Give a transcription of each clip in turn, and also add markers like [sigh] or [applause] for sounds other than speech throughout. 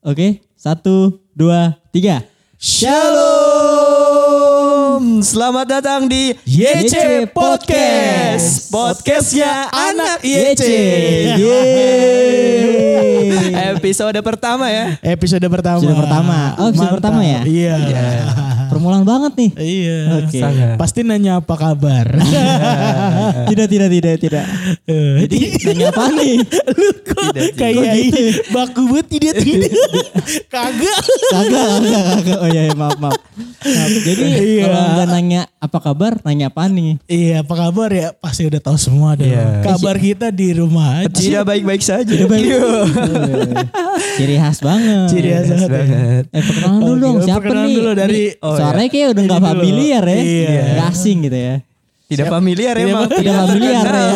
Oke, satu, dua, tiga. Shalom, selamat datang di YC Podcast, podcastnya anak YC. Yeay. Episode pertama ya. Episode pertama. Episode pertama. Oh, episode Mantap. pertama ya? Iya. Permulaan banget nih. Iya. Oke. Pasti nanya apa kabar. [laughs] Tidak, tidak, tidak, tidak. Eh, Jadi nanya apa nih? Lu kok kayak ini baku banget tidak tidak. Kagak. Kagak, kagak, kagak. Oh iya, iya, maaf, maaf. Jadi Iya. kalau nggak nanya apa kabar, nanya apa nih? Iya, apa kabar ya? Pasti udah tahu semua dong. Iya. Kabar kita di rumah aja. Tidak baik-baik saja. Ciri khas banget. Ciri khas banget. banget. Eh perkenalan dulu dong, siapa nih? dulu dari- oh, suaranya kayak udah nggak dulu. familiar ya. Iya. Nggak asing gitu ya. Tidak familiar Tidak emang. Tidak familiar ya.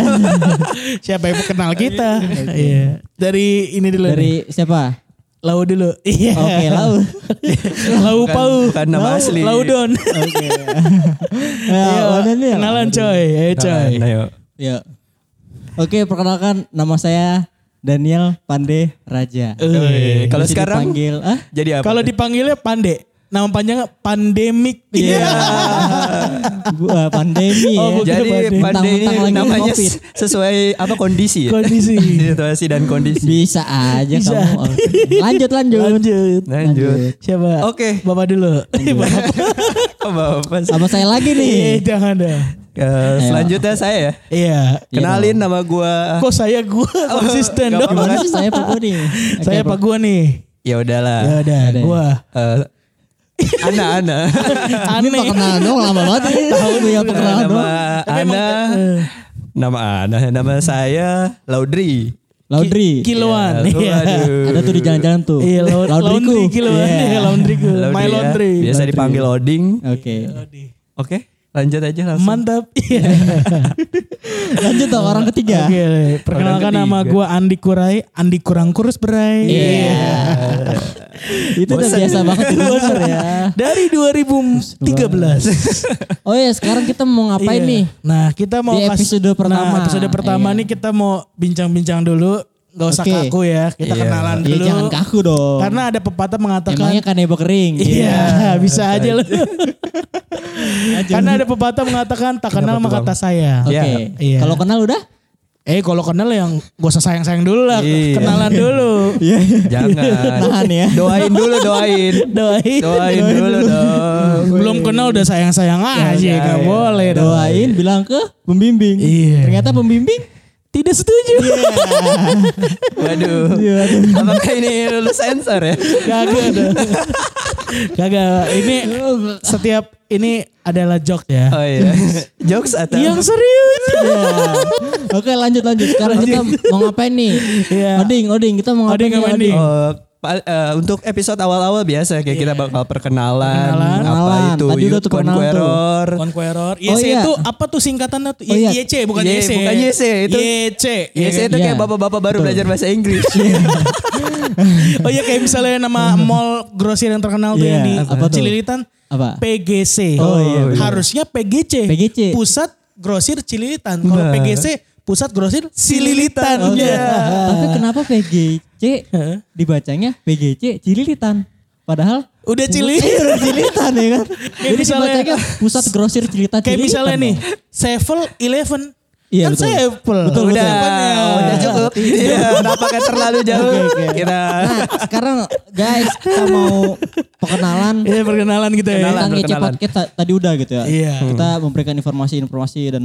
[laughs] Siapa yang kenal kita? Iya. Dari ini dulu. Dari nih. siapa? Lau dulu. Iya. Oke, lau. [laughs] Lau Bukan- Pau. bukan nama Lau- asli. Laudon. Oke. [laughs] Ya, Iya, nih? Kenalan coy. Eh coy. Nah, ayo. Ya. Oke, perkenalkan nama saya Daniel Pande Raja. Eh, Kalau sekarang dipanggil ah? jadi apa? Kalau dipanggilnya Pande. Nama panjangnya pandemik. Iya. Bu- eh, pandemi Oh, ya. bukan. Jadi lagi namanya COVID. sesuai apa kondisi ya? Kondisi. [laughs] Situasi dan kondisi. Bisa aja Bisa. kamu. Oh, Lanjut, lanjut. Lanjut. Lanjut. Siapa? Oke. Bapak dulu. [laughs] Bapak. Oh, Bapak. Sama saya lagi Eh, nih. jangan dah. Eh, selanjutnya saya ya. Iya. Kenalin nama gua. Kok saya gua [laughs] konsisten nggak dong. Gimana sih saya Pak Gua nih? Oke, Saya. Pak gua nih. Ya udahlah. Ya udah, gua. Eh, Ana Ana. Ini perkenalan dong lama banget. Tahu ya nama dong. Tapi emang, Ana. eh, Nama Ana. Nama saya Laudri. Laundry. Kiloan. Ya, Iya. waduh. Ada tuh di jalan-jalan tuh. Iya, laun- Laundryku. laundry kiloan. Iya. [laughs] Iya, laundryku. Laudri My ya. laundry. Biasa dipanggil Oding. Oke. Oke, lanjut aja langsung. Mantap. [laughs] Iya. Lanjut dong orang ketiga. Oke, perkenalkan Orang nama ketiga. gua Andi Kurai, Andi kurang kurus berai. Iya. Itu udah biasa banget [laughs] didengar ya. Dari 2013. Oh ya, sekarang kita mau ngapain Iya. nih? Nah, kita mau Di kas- episode pertama. Nah, episode pertama Iya. nih kita mau bincang-bincang dulu. Gak usah Oke. kaku ya. Kita Iya. kenalan Iya, dulu. jangan kaku dong. Karena ada pepatah mengatakan Emangnya kanebo kering. Iya, [laughs] bisa aja loh. [laughs] Karena ada pepatah mengatakan tak kenal maka tak sayang. Oke. Iya. Iya. Kalau kenal udah? Eh kalau kenal yang gak usah sayang-sayang dulu lah. Iya. Kenalan [laughs] dulu. Iya. Jangan. Nahan ya. Doain dulu, doain. Doain. Doain dulu dong. Belum kenal udah sayang-sayang aja. iya, Gak iya. boleh. Doain bilang ke pembimbing. Iya. Ternyata pembimbing Tidak setuju. [laughs] Waduh. Iya, Apakah ini lulus sensor ya? Kagak dong. Kagak. Ini setiap ini adalah joke ya. Oh iya. [laughs] Jokes atau? Yang serius. Iya. Oke lanjut lanjut. Sekarang kita mau ngapain nih? Iya. Oding, Oding. Kita mau ngapain Oding, nih, Oding? Oh, pa- eh, untuk episode awal-awal biasa kayak kita bakal perkenalan, Perkenalan. apa itu Tadi Youth. Conqueror. Conqueror. Oh, YC iya. itu apa tuh singkatannya tuh? Oh, iya. YC bukan YC. bukan YC, itu- YC. Yes, itu Iya. kayak bapak-bapak baru Betul. belajar bahasa Inggris. [laughs] Oh iya kayak misalnya nama [laughs] mall grosir yang terkenal tuh Iya, yang di apa? Cililitan. Apa? PGC. Oh, iya. Harusnya PGC. PGC. Pusat Grosir Cililitan. Kalau. PGC Pusat Grosir Cililitan. Oh, Iya. Tapi kenapa PGC Heeh. dibacanya PGC Cililitan? Padahal Udah Cili. Iya, udah Cililitan ya kan. Jadi misalnya- dibacanya pusat grosir Cililitan Kayak Cililitan misalnya nih. Sevel Eleven. Iya, kan betul. Sevel. Betul, udah, betul. udah cukup. Iya, kenapa kan terlalu jauh? Oke, oke. Kita Nah, sekarang guys kita mau perkenalan Iya perkenalan kita ya. Tentang perkenalan. Podcast ta- tadi udah gitu ya. Iya. Kita memberikan informasi-informasi dan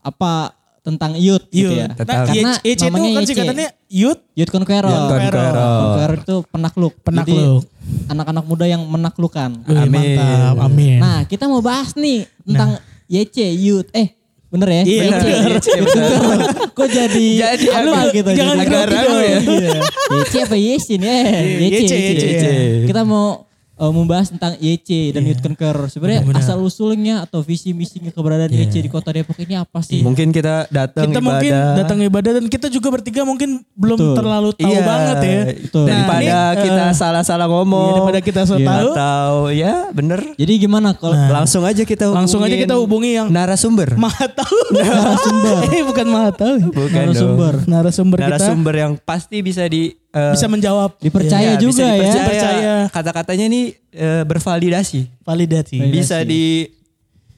apa tentang youth, gitu ya. Youth. Tetap. Nah, Karena YC itu namanya kan YC. singkatannya Youth Youth Conqueror. Youth Conqueror. Conqueror itu penakluk. Penakluk. Anak-anak muda yang menaklukkan. Amin. Mantap, amin. Nah, kita mau bahas nih tentang YC Youth. Eh, bener ya? Iya, YC. bener. YC, Youth bener. [laughs] Kok jadi Jadi apa gitu? jangan agak grogi ragu ya. Iya. YC apa YC nih? YC, YC. YC. Kita mau eh, membahas tentang YC dan Youth Conqueror. Sebenarnya asal usulnya atau visi misinya keberadaan YC di Kota Depok ini apa sih? mungkin kita datang kita ibadah. mungkin datang ibadah dan kita juga bertiga mungkin belum Betul. terlalu tahu Iya, banget ya. Betul. Daripada Nah, ini, kita eh, salah-salah Iya, ngomong. daripada kita so Iya. tahu, Atau ya bener. Jadi gimana kalau Langsung aja kita langsung aja hubungin kita hubungi yang narasumber. maha tahu. [laughs] narasumber? eh bukan maha tahu. Bukan narasumber. dong. Narasumber kita. Narasumber yang pasti bisa di eh, Bisa menjawab. Dipercaya ya, juga bisa ya. dipercaya. Dipercaya. Kata-katanya nih eh, bervalidasi. Validasi. Validasi. Bisa di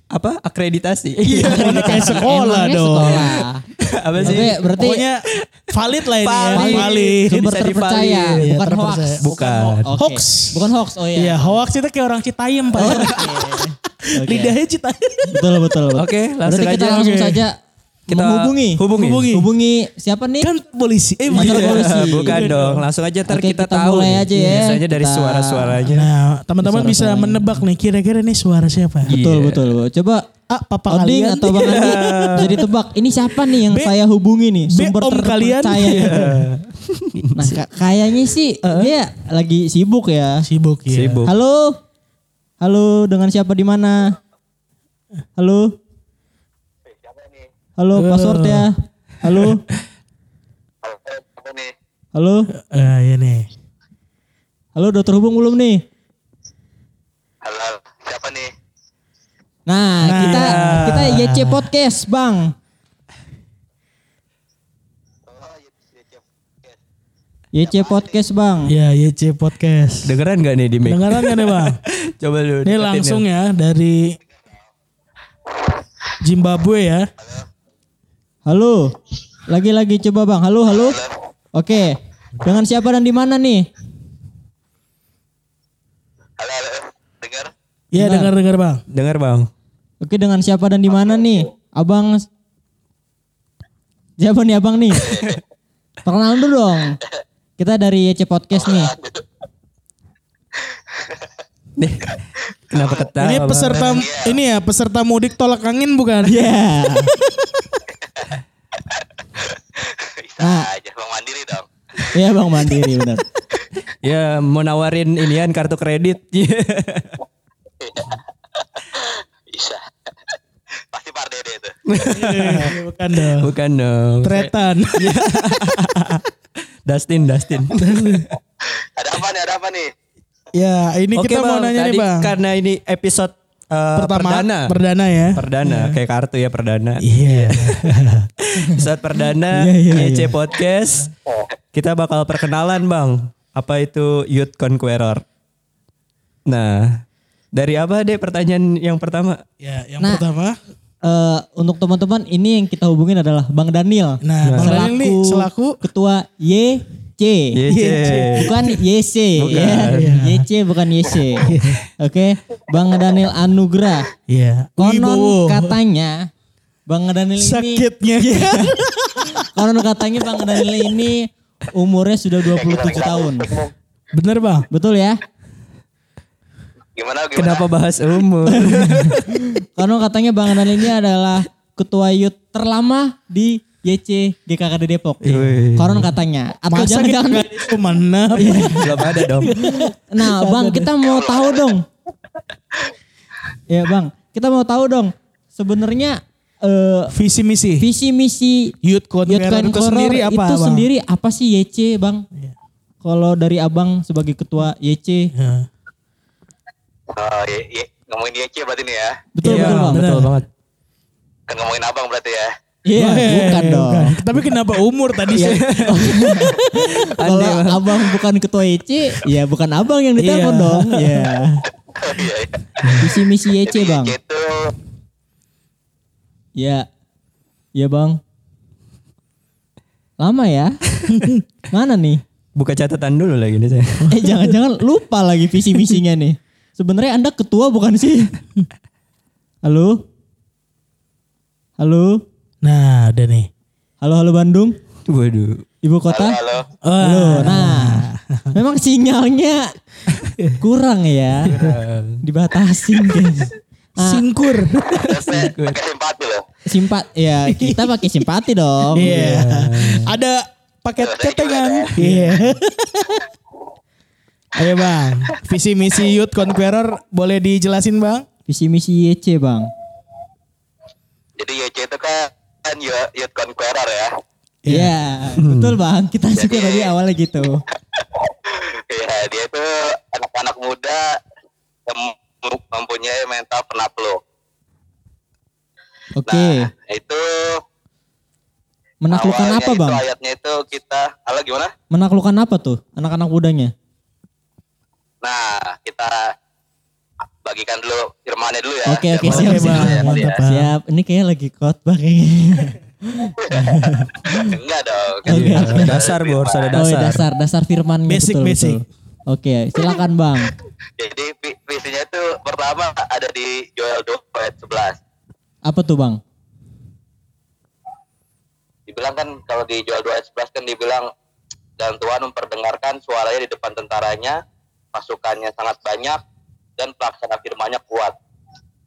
apa? Akreditasi. [laughs] Iya, kayak sekolah Emangnya dong. sekolah. [laughs] apa sih? Oke, berarti Pokoknya valid lah ini ya. Valid. Valid. sumber bisa terpercaya, divalid. Iya, bukan hoax. terpercaya. Bukan. Oke. Hoax. Bukan hoax. Oh iya. Iya, hoax itu kayak orang Citayam Pak. [laughs] Oke. Lidahnya Citayam. Betul betul. betul. Oke, langsung Berarti kita aja. langsung Oke. saja Kita menghubungi. hubungi. Hubungi. Hubungi siapa nih? Kan polisi. Eh, Kantor [laughs] bukan. polisi. Bukan dong, langsung aja ntar Oke, kita, kita tahu. mulai aja ya. Biasanya dari suara-suaranya. Nah, teman-teman bisa menebak nih kira-kira nih suara siapa? Betul Iya. betul. Coba A, papa Oding kalian. atau Bang Andi [laughs] jadi tebak. Ini siapa nih yang B- saya hubungi nih? B, Sumber om kalian. terpercaya. [laughs] nah, ka- kayaknya sih dia lagi sibuk ya. Sibuk ya. Sibuk. Halo. Halo, dengan siapa di mana? Halo. Halo, password ya. Halo. [laughs] Halo. Eh, iya nih. Halo, udah terhubung belum nih? Halo, siapa nih? Nah, Nah. kita kita YC Podcast, Bang. Oh. YC Podcast, Bang. Ya, YC Podcast. Dengeran gak nih di mic? Dengaran gak nih bang? [laughs] Coba lu. Ini langsung ya dari Zimbabwe ya. Halo. Lagi-lagi coba, Bang. Halo, halo. Oke. Dengan siapa dan di mana nih? Halo, halo, dengar? Iya dengar-dengar bang. Dengar bang. Oke, dengan siapa dan di mana nih? Abang Siapa nih Abang nih? Perkenalan dulu dong. Kita dari YC Podcast nih. Nih, Kenapa ketawa? Ini peserta ini ya peserta mudik tolak angin bukan? Iya. Nah. aja, Bang Mandiri dong. Iya Bang Mandiri benar. [laughs] Ya mau nawarin inian kartu kredit. [laughs] Bisa. Pasti Pardede itu. Eh, bukan dong. Bukan dong. Tretan. [laughs] Dustin, Dustin. Ada apa nih? Ada apa nih? ya ini Oke kita mau bang, nanya tadi nih bang. karena ini episode eh, Pertama perdana. perdana ya. Perdana, kayak kartu ya perdana. Iya. [laughs] Episode perdana Iya, iya, YC Podcast. Kita bakal perkenalan bang. Apa itu Youth Conqueror? Nah, dari apa deh pertanyaan yang pertama? ya yang Nah. pertama. Eh, untuk teman-teman ini yang kita hubungin adalah Bang Daniel. Nah, Bang Daniel nih selaku ketua YC. YC. Bukan YC Bukan. ya. Iya. YC bukan YC. Oke, Bang Daniel Anugrah. Iya. Konon Wibowo. katanya Bang Daniel ini sakitnya. konon katanya Bang Daniel ini umurnya sudah 27 tahun. Bener bang. Betul ya? Gimana? Gimana? Kenapa bahas umur? [laughs] Konon katanya Bang Daniel ini adalah ketua youth terlama di YC GKKD Depok. Wih. Konon katanya. Atau Masa kita jangan-jangan nggak itu mana? [laughs] Belum ada dong. Nah, Bang, kita mau tahu dong. Ya, Bang, kita mau tahu dong. Sebenarnya eh Visi misi. visi misi Youth Youth Conqueror itu sendiri apa itu bang? sendiri apa sih YC, Bang? Kalau dari Abang sebagai ketua YC. Iya, iya. Ngomongin YC berarti nih ya. Betul, Iya, betul, Bang. betul banget. Kan ngomongin abang berarti ya. Iya, Eh, bukan dong. Tapi kenapa umur tadi Iya. sih? [laughs] Kalau Abang bukan ketua YC, ya bukan Abang yang ditelepon Iya. dong. Iya, iya. [laughs] Visi misi YC, Jadi Bang. Ya. Ya, Bang. Lama ya? [laughs] Mana nih? Buka catatan dulu lagi nih saya. Eh jangan-jangan lupa lagi visi misinya nih. Sebenarnya Anda ketua bukan sih? Halo? Halo? Nah, udah nih. Halo halo Bandung? Waduh. Ibu kota? halo. Halo. Nah, memang sinyalnya kurang ya. Dibatasin guys. Ah, Singkur. Pakai simpati loh. simpat ya kita pakai simpati dong. Iya. Ada paket ketengan. Iya. [laughs] Ayo bang, visi misi Youth Conqueror boleh dijelasin bang? Visi misi YC bang. Jadi YC itu kan kan Youth Youth Conqueror ya. Iya, [laughs] betul bang. Kita juga tadi awalnya gitu. [laughs] Iya, dia itu anak-anak muda yang mempunyai mental penakluk. Oke. Nah, itu Menaklukkan apa itu bang? Ayatnya itu kita, halo gimana? Menaklukkan apa tuh anak-anak mudanya? Nah, kita bagikan dulu firmannya dulu ya. Oke oke siap siap. Ya, ya. Siap. Ini kayaknya lagi khotbah kayaknya. [laughs] Enggak dong. Oke. Dasar bos, ada Oh, iya, dasar. dasar dasar firman Basic, betul, basic. betul. Oke, silakan Bang. [laughs] Jadi vi- visinya itu pertama ada di Joel 2 ayat 11. Apa tuh Bang? Dibilang kan kalau di Joel 2 ayat 11 kan dibilang dan Tuhan memperdengarkan suaranya di depan tentaranya, pasukannya sangat banyak dan pelaksana firman-Nya kuat.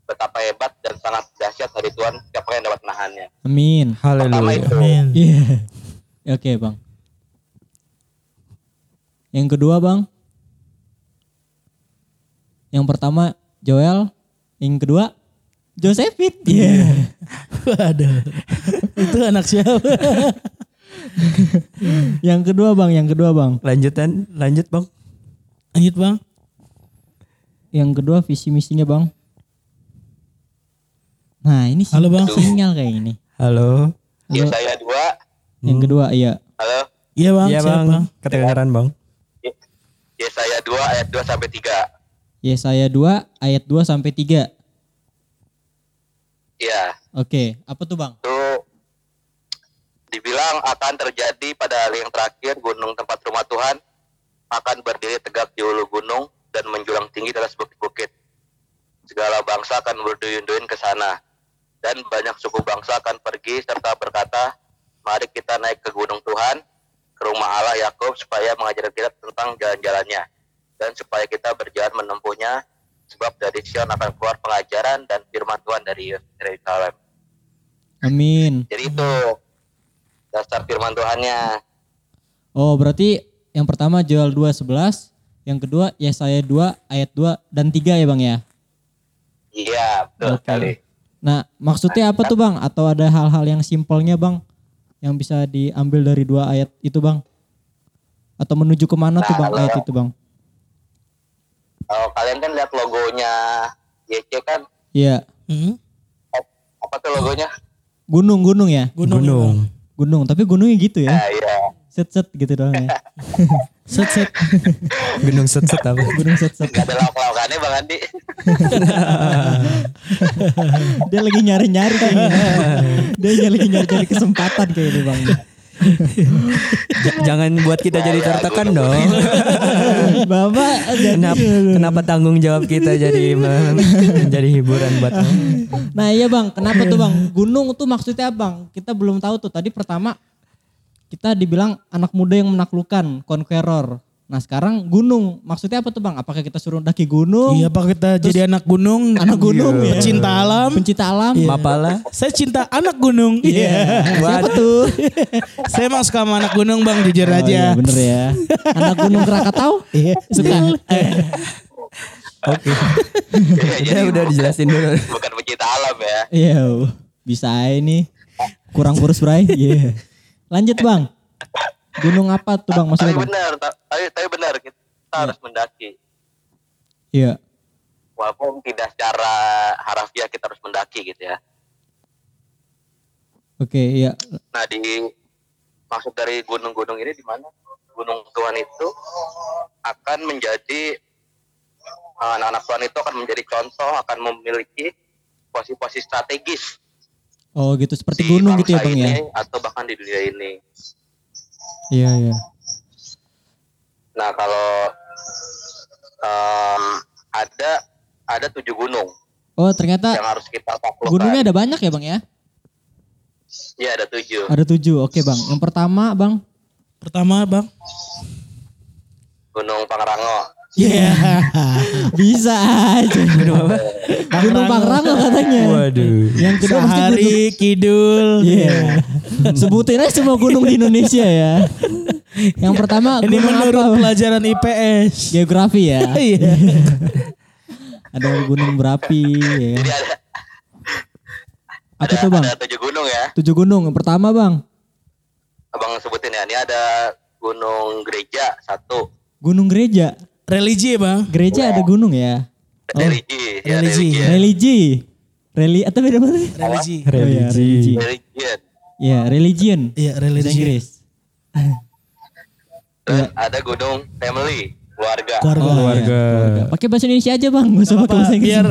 Betapa hebat dan sangat dahsyat dari Tuhan siapa yang dapat menahannya. Amin. Haleluya. Amin. Iya. Oke Bang. Yang kedua Bang. Yang pertama Joel. Yang kedua Josephine. Iya. [laughs] Waduh. Itu anak siapa? [laughs] yang kedua Bang, yang kedua Bang. Lanjutan, lanjut bang. Lanjut bang. Yang kedua visi misinya Bang. Nah, ini Halo, Bang. sinyal kayak ini. Halo. Yesaya 2, Yang kedua iya. halo. Iya bang. Iya bang. bang. Kedengaran bang. Yesaya 2 ayat 2 sampai 3. Yesaya 2 ayat 2 sampai 3. Iya. Oke, apa tuh Bang? itu dibilang akan terjadi pada hari yang terakhir gunung tempat rumah Tuhan akan berdiri tegak di ulu gunung dan menjulang tinggi atas bukit-bukit. Segala bangsa akan berduyun-duyun ke sana dan banyak suku bangsa akan pergi serta berkata, "Mari kita naik ke gunung Tuhan, ke rumah Allah Yakub supaya mengajar kita tentang jalan-jalannya dan supaya kita berjalan menempuhnya sebab dari Sion akan keluar pengajaran dan firman Tuhan dari Yerusalem." Amin. Jadi itu dasar firman Tuhannya. Oh, berarti yang pertama Joel 2:11, yang kedua Yesaya 2 ayat 2 dan 3 ya, Bang ya. Iya, betul Oke. sekali. Nah, maksudnya apa tuh, Bang? Atau ada hal-hal yang simpelnya, Bang? Yang bisa diambil dari dua ayat itu, Bang? Atau menuju ke mana tuh, Nah, Bang, kalau- ayat itu, Bang? Kalau kalian kan lihat logonya YC kan Iya, Hmm? apa tuh logonya? gunung-gunung ya. Gunung. Gunung. Gunung, tapi gunungnya gitu ya. Nah, iya. Set-set gitu doang ya. [laughs] Set set. [laughs] Gunung set set apa? Gunung set-set. Gak ada lauk-laukannya Bang Andi. [laughs] Dia lagi nyari-nyari kayaknya. Dia lagi nyari-nyari kesempatan kayaknya, Bang. Jangan buat kita jadi tertekan dong. [laughs] Bapak Kenapa, kenapa tanggung jawab kita jadi me- menjadi hiburan buat Nah iya bang, kenapa tuh bang? Gunung tuh maksudnya bang? Kita belum tahu tuh. Tadi pertama kita dibilang anak muda yang menaklukkan, conqueror. Nah sekarang gunung, maksudnya apa tuh bang? Apakah kita suruh daki gunung? Iya apa kita jadi anak gunung? Anak gunung ya. Pecinta alam. Pencinta alam? Mapala? Saya cinta anak gunung. Iya. Siapa tuh? [laughs] Saya emang suka sama anak gunung bang, jujur Oh, iya, aja. bener ya. [laughs] Anak gunung Krakatau? Iya. Suka? Oke. Jadi Udah udah dijelasin dulu. bukan pecinta alam ya. Iya, bisa nih. Kurang kurus bray. Iya. Lanjut bang. Gunung apa tuh bang Tapi maksudnya bang? benar, ta- tapi, tapi benar kita harus mendaki. Iya. Walaupun tidak secara harafiah kita harus mendaki gitu ya. Oke, iya. Nah di maksud dari gunung-gunung ini di mana gunung Tuhan itu akan menjadi eh, anak-anak Tuhan itu akan menjadi contoh akan memiliki posisi-posisi strategis Oh gitu seperti di gunung gitu ya bang ya? ini atau bahkan di dunia ini. Iya iya. Nah kalau em, ada ada tujuh gunung Oh ternyata yang harus kita taklukkan. gunungnya ada banyak ya bang ya? Iya ada tujuh. Ada tujuh. Oke bang. Yang pertama bang. Pertama bang. Gunung Pangrango. Iya. [laughs] Bisa aja. Gunung apa? Gunung Pangrango katanya. Waduh. Yang kedua pasti gunung. Sehari Kidul. Iya. Sebutin aja semua gunung di Indonesia ya. Yang pertama Ini menurut apa? pelajaran IPS. Geografi ya. [laughs] Iya. [laughs] Ada gunung berapi ya. Ada Apa ada, tuh bang? ada tujuh gunung ya. Tujuh gunung. Yang pertama bang. Abang sebutin ya. Ini ada Gunung Gereja satu. Gunung gereja. Religi ya bang. Gereja ada gunung ya. Oh. Religi. Ya, religi. religi. Religi. Reli atau beda mana sih? Religi. Oh, iya, religi. Religi. Religion. Ya, religion. Iya Bahasa religi. Inggris. [laughs] Terus ada gunung family, keluarga. Keluarga. Oh, Keluarga. iya, Pakai bahasa Indonesia aja bang, gak usah pakai bahasa Inggris. biar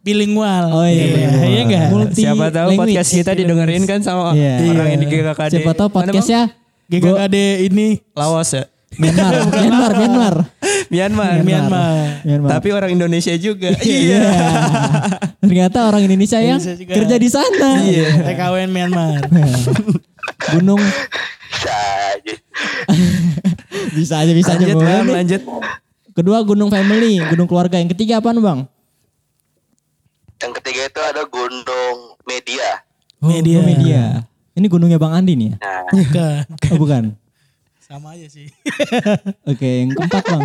bilingual. Oh iya, bilingual. Iya enggak? Multi Siapa tahu language. podcast kita didengerin kan sama Iya. orang yang di GKKD. Siapa tahu podcastnya GKKD ini Laos ya. Myanmar, [laughs] Myanmar, Myanmar. Myanmar. Myanmar. Myanmar. Tapi orang Indonesia juga. Iya. Ternyata orang Indonesia yang Indonesia juga. kerja di sana. Iya. TKWN Myanmar. [laughs] Gunung Bisa [laughs] aja. bisa aja bisa aja Lanjut boleh Bang, lanjut. Kedua gunung family, gunung keluarga. Yang ketiga apaan bang? Yang ketiga itu ada gunung media. Media. Oh, media. Ini gunungnya Bang Andi nih ya? Nah, Bukan. Oh bukan. Sama aja sih. [laughs] Oke, yang keempat bang.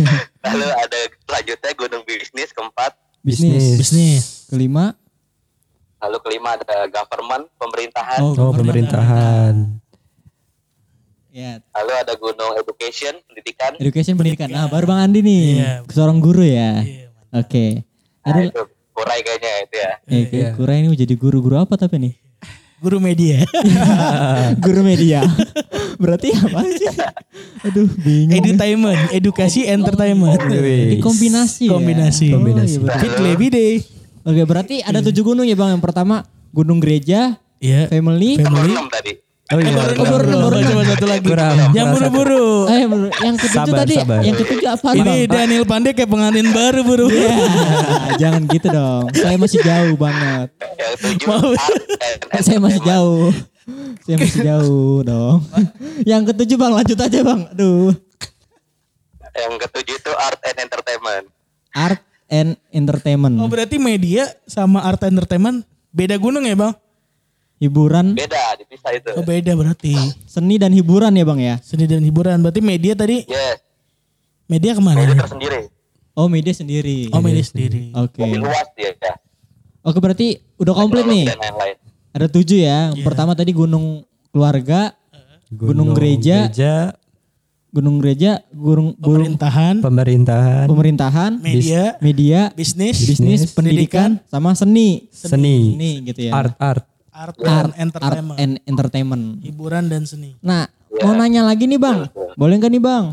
[laughs] lalu ada selanjutnya gunung bisnis keempat. Bisnis. Bisnis. Kelima. Lalu kelima ada government, pemerintahan. Oh, Oh, pemerintahan. Ya, Lalu ada gunung education, pendidikan. education pendidikan. Nah, baru Bang Andi nih. Iya. Seorang guru ya. Iya, Oke. Nah, Ada itu kurai kayaknya itu ya. eh, Iya. Kura ini mau jadi guru-guru apa tapi nih? Guru media. [laughs] guru media. Berarti apa sih? Aduh, bingung. Edutainment, edukasi, entertainment. Ini kombinasi. ya? Kombinasi. Oh, Kombinasi. iya, lebih deh. Oke, berarti ada tujuh gunung ya Bang. Yang pertama Gunung Gereja, Iya. Family. Family. tadi. Oh iya. Baru baru- baru baru- coba satu lagi. Kurang. Yang buru-buru. Eh, yang bener- yang ketujuh Sabar, tadi, sabar. yang ketujuh apa Ini Bang? Daniel Pandey kayak pengantin baru buru. Ya, [laughs] jangan gitu dong. Saya masih jauh banget. Yang tujuh Mau. and [laughs] Saya masih jauh. Saya masih jauh dong. [laughs] Yang ketujuh Bang, lanjut aja Bang. Aduh. Yang ketujuh itu art and entertainment. Art and Entertainment. Oh berarti media sama art entertainment beda gunung ya bang? Hiburan, Beda, dipisah itu. Oh beda berarti. seni dan hiburan ya Bang ya? Seni dan hiburan. Berarti media tadi, Yes, media ke mana? tersendiri. Oh, media sendiri. Oh media sendiri. Oke. Lebih luas dia ya. Oke, berarti udah komplit nih. Ada tujuh ya. Pertama tadi Gunung Keluarga, Gunung Gereja. Gunung Gereja, Gunung, Gunung Pemerintahan, pemerintahan, Pemerintahan, media, media, bisnis, bisnis, pendidikan, sama seni. seni, Seni gitu ya. art, art. Art, Art, and art entertainment. and entertainment. Hiburan dan seni. Nah, mau nanya lagi nih Bang. Boleh nggak nih Bang?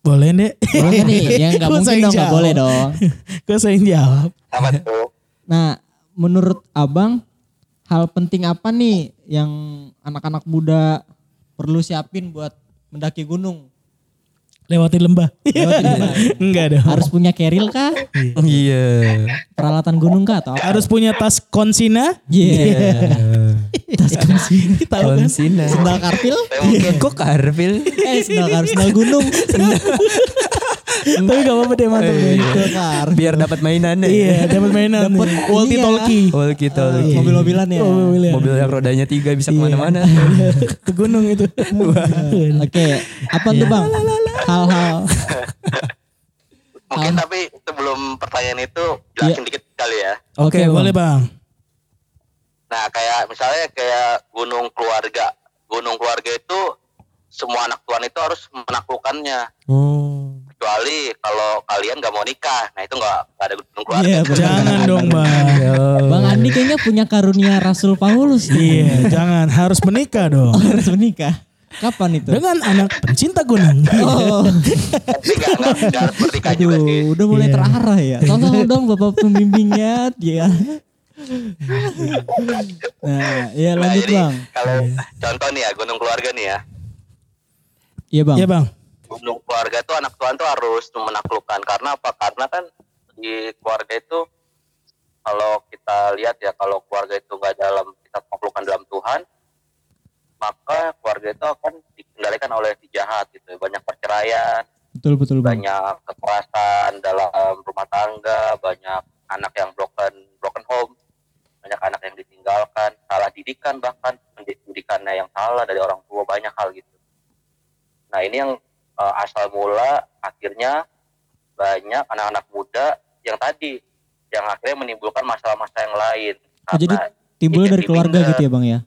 Boleh deh. Boleh nih? Ya nggak [laughs] mungkin dong, nggak boleh dong. [laughs] Kok saya yang jawab? Apa tuh? Nah, menurut Abang, hal penting apa nih yang anak-anak muda perlu siapin buat mendaki gunung? Lewati lembah. Lembah. [laughs] Enggak dong. Harus punya keril kah? Iya. Peralatan gunung kah atau apa? Harus punya tas konsina. Iya. [laughs] Tas kunci. Tahu kan? Konsina. Sendal karpil? Mungkin Kok karpil? Eh, sendal karpil, sendal gunung. [laughs] Tapi gak apa-apa deh mantap deh. Biar dapat mainannya. Iya, dapat mainan. Dapet Walkie ininya. talkie. Walkie talkie. Mobil-mobilan ya. Mobil-mobilan. Mobil yang rodanya tiga bisa ke mana-mana. [laughs] Ke gunung itu. Oke, apa tuh Bang? Hal-hal. mungkin tapi sebelum pertanyaan itu jelasin dikit kali ya. Oke. Boleh bang. Nah, kayak misalnya kayak gunung keluarga. Gunung keluarga itu semua anak tuan itu harus menaklukkannya. Oh. Kecuali kalau kalian gak mau nikah. Nah, itu nggak nggak ada gunung keluarga. Iya, benar. Jangan dong bang. Bang Andi kayaknya punya karunia Rasul Paulus. nih. Iya, jangan harus menikah dong. Harus menikah. Kapan itu? Dengan anak pencinta gunung. Oh, aduh, udah mulai Iya. terarah ya. Tolong dong bapak pembimbingnya, dia. [laughs] Nah, ya Nah, lanjut jadi bang. kalau contoh nih ya gunung keluarga nih ya. Iya bang. Iya bang. Gunung keluarga tuh anak tuan tuh harus menaklukkan karena apa? Karena kan di keluarga itu kalau kita lihat ya kalau keluarga itu nggak dalam kita menaklukkan dalam Tuhan maka keluarga itu akan dikendalikan oleh si jahat gitu banyak perceraian Betul betul bang. banyak kekerasan dalam rumah tangga banyak anak yang broken broken home banyak anak yang ditinggalkan salah didikan bahkan pendidikannya yang salah dari orang tua banyak hal gitu nah ini yang eh, asal mula akhirnya banyak anak-anak muda yang tadi yang akhirnya menimbulkan masalah-masalah yang lain Oh, jadi dia dari jadi keluarga minder, gitu ya bang ya?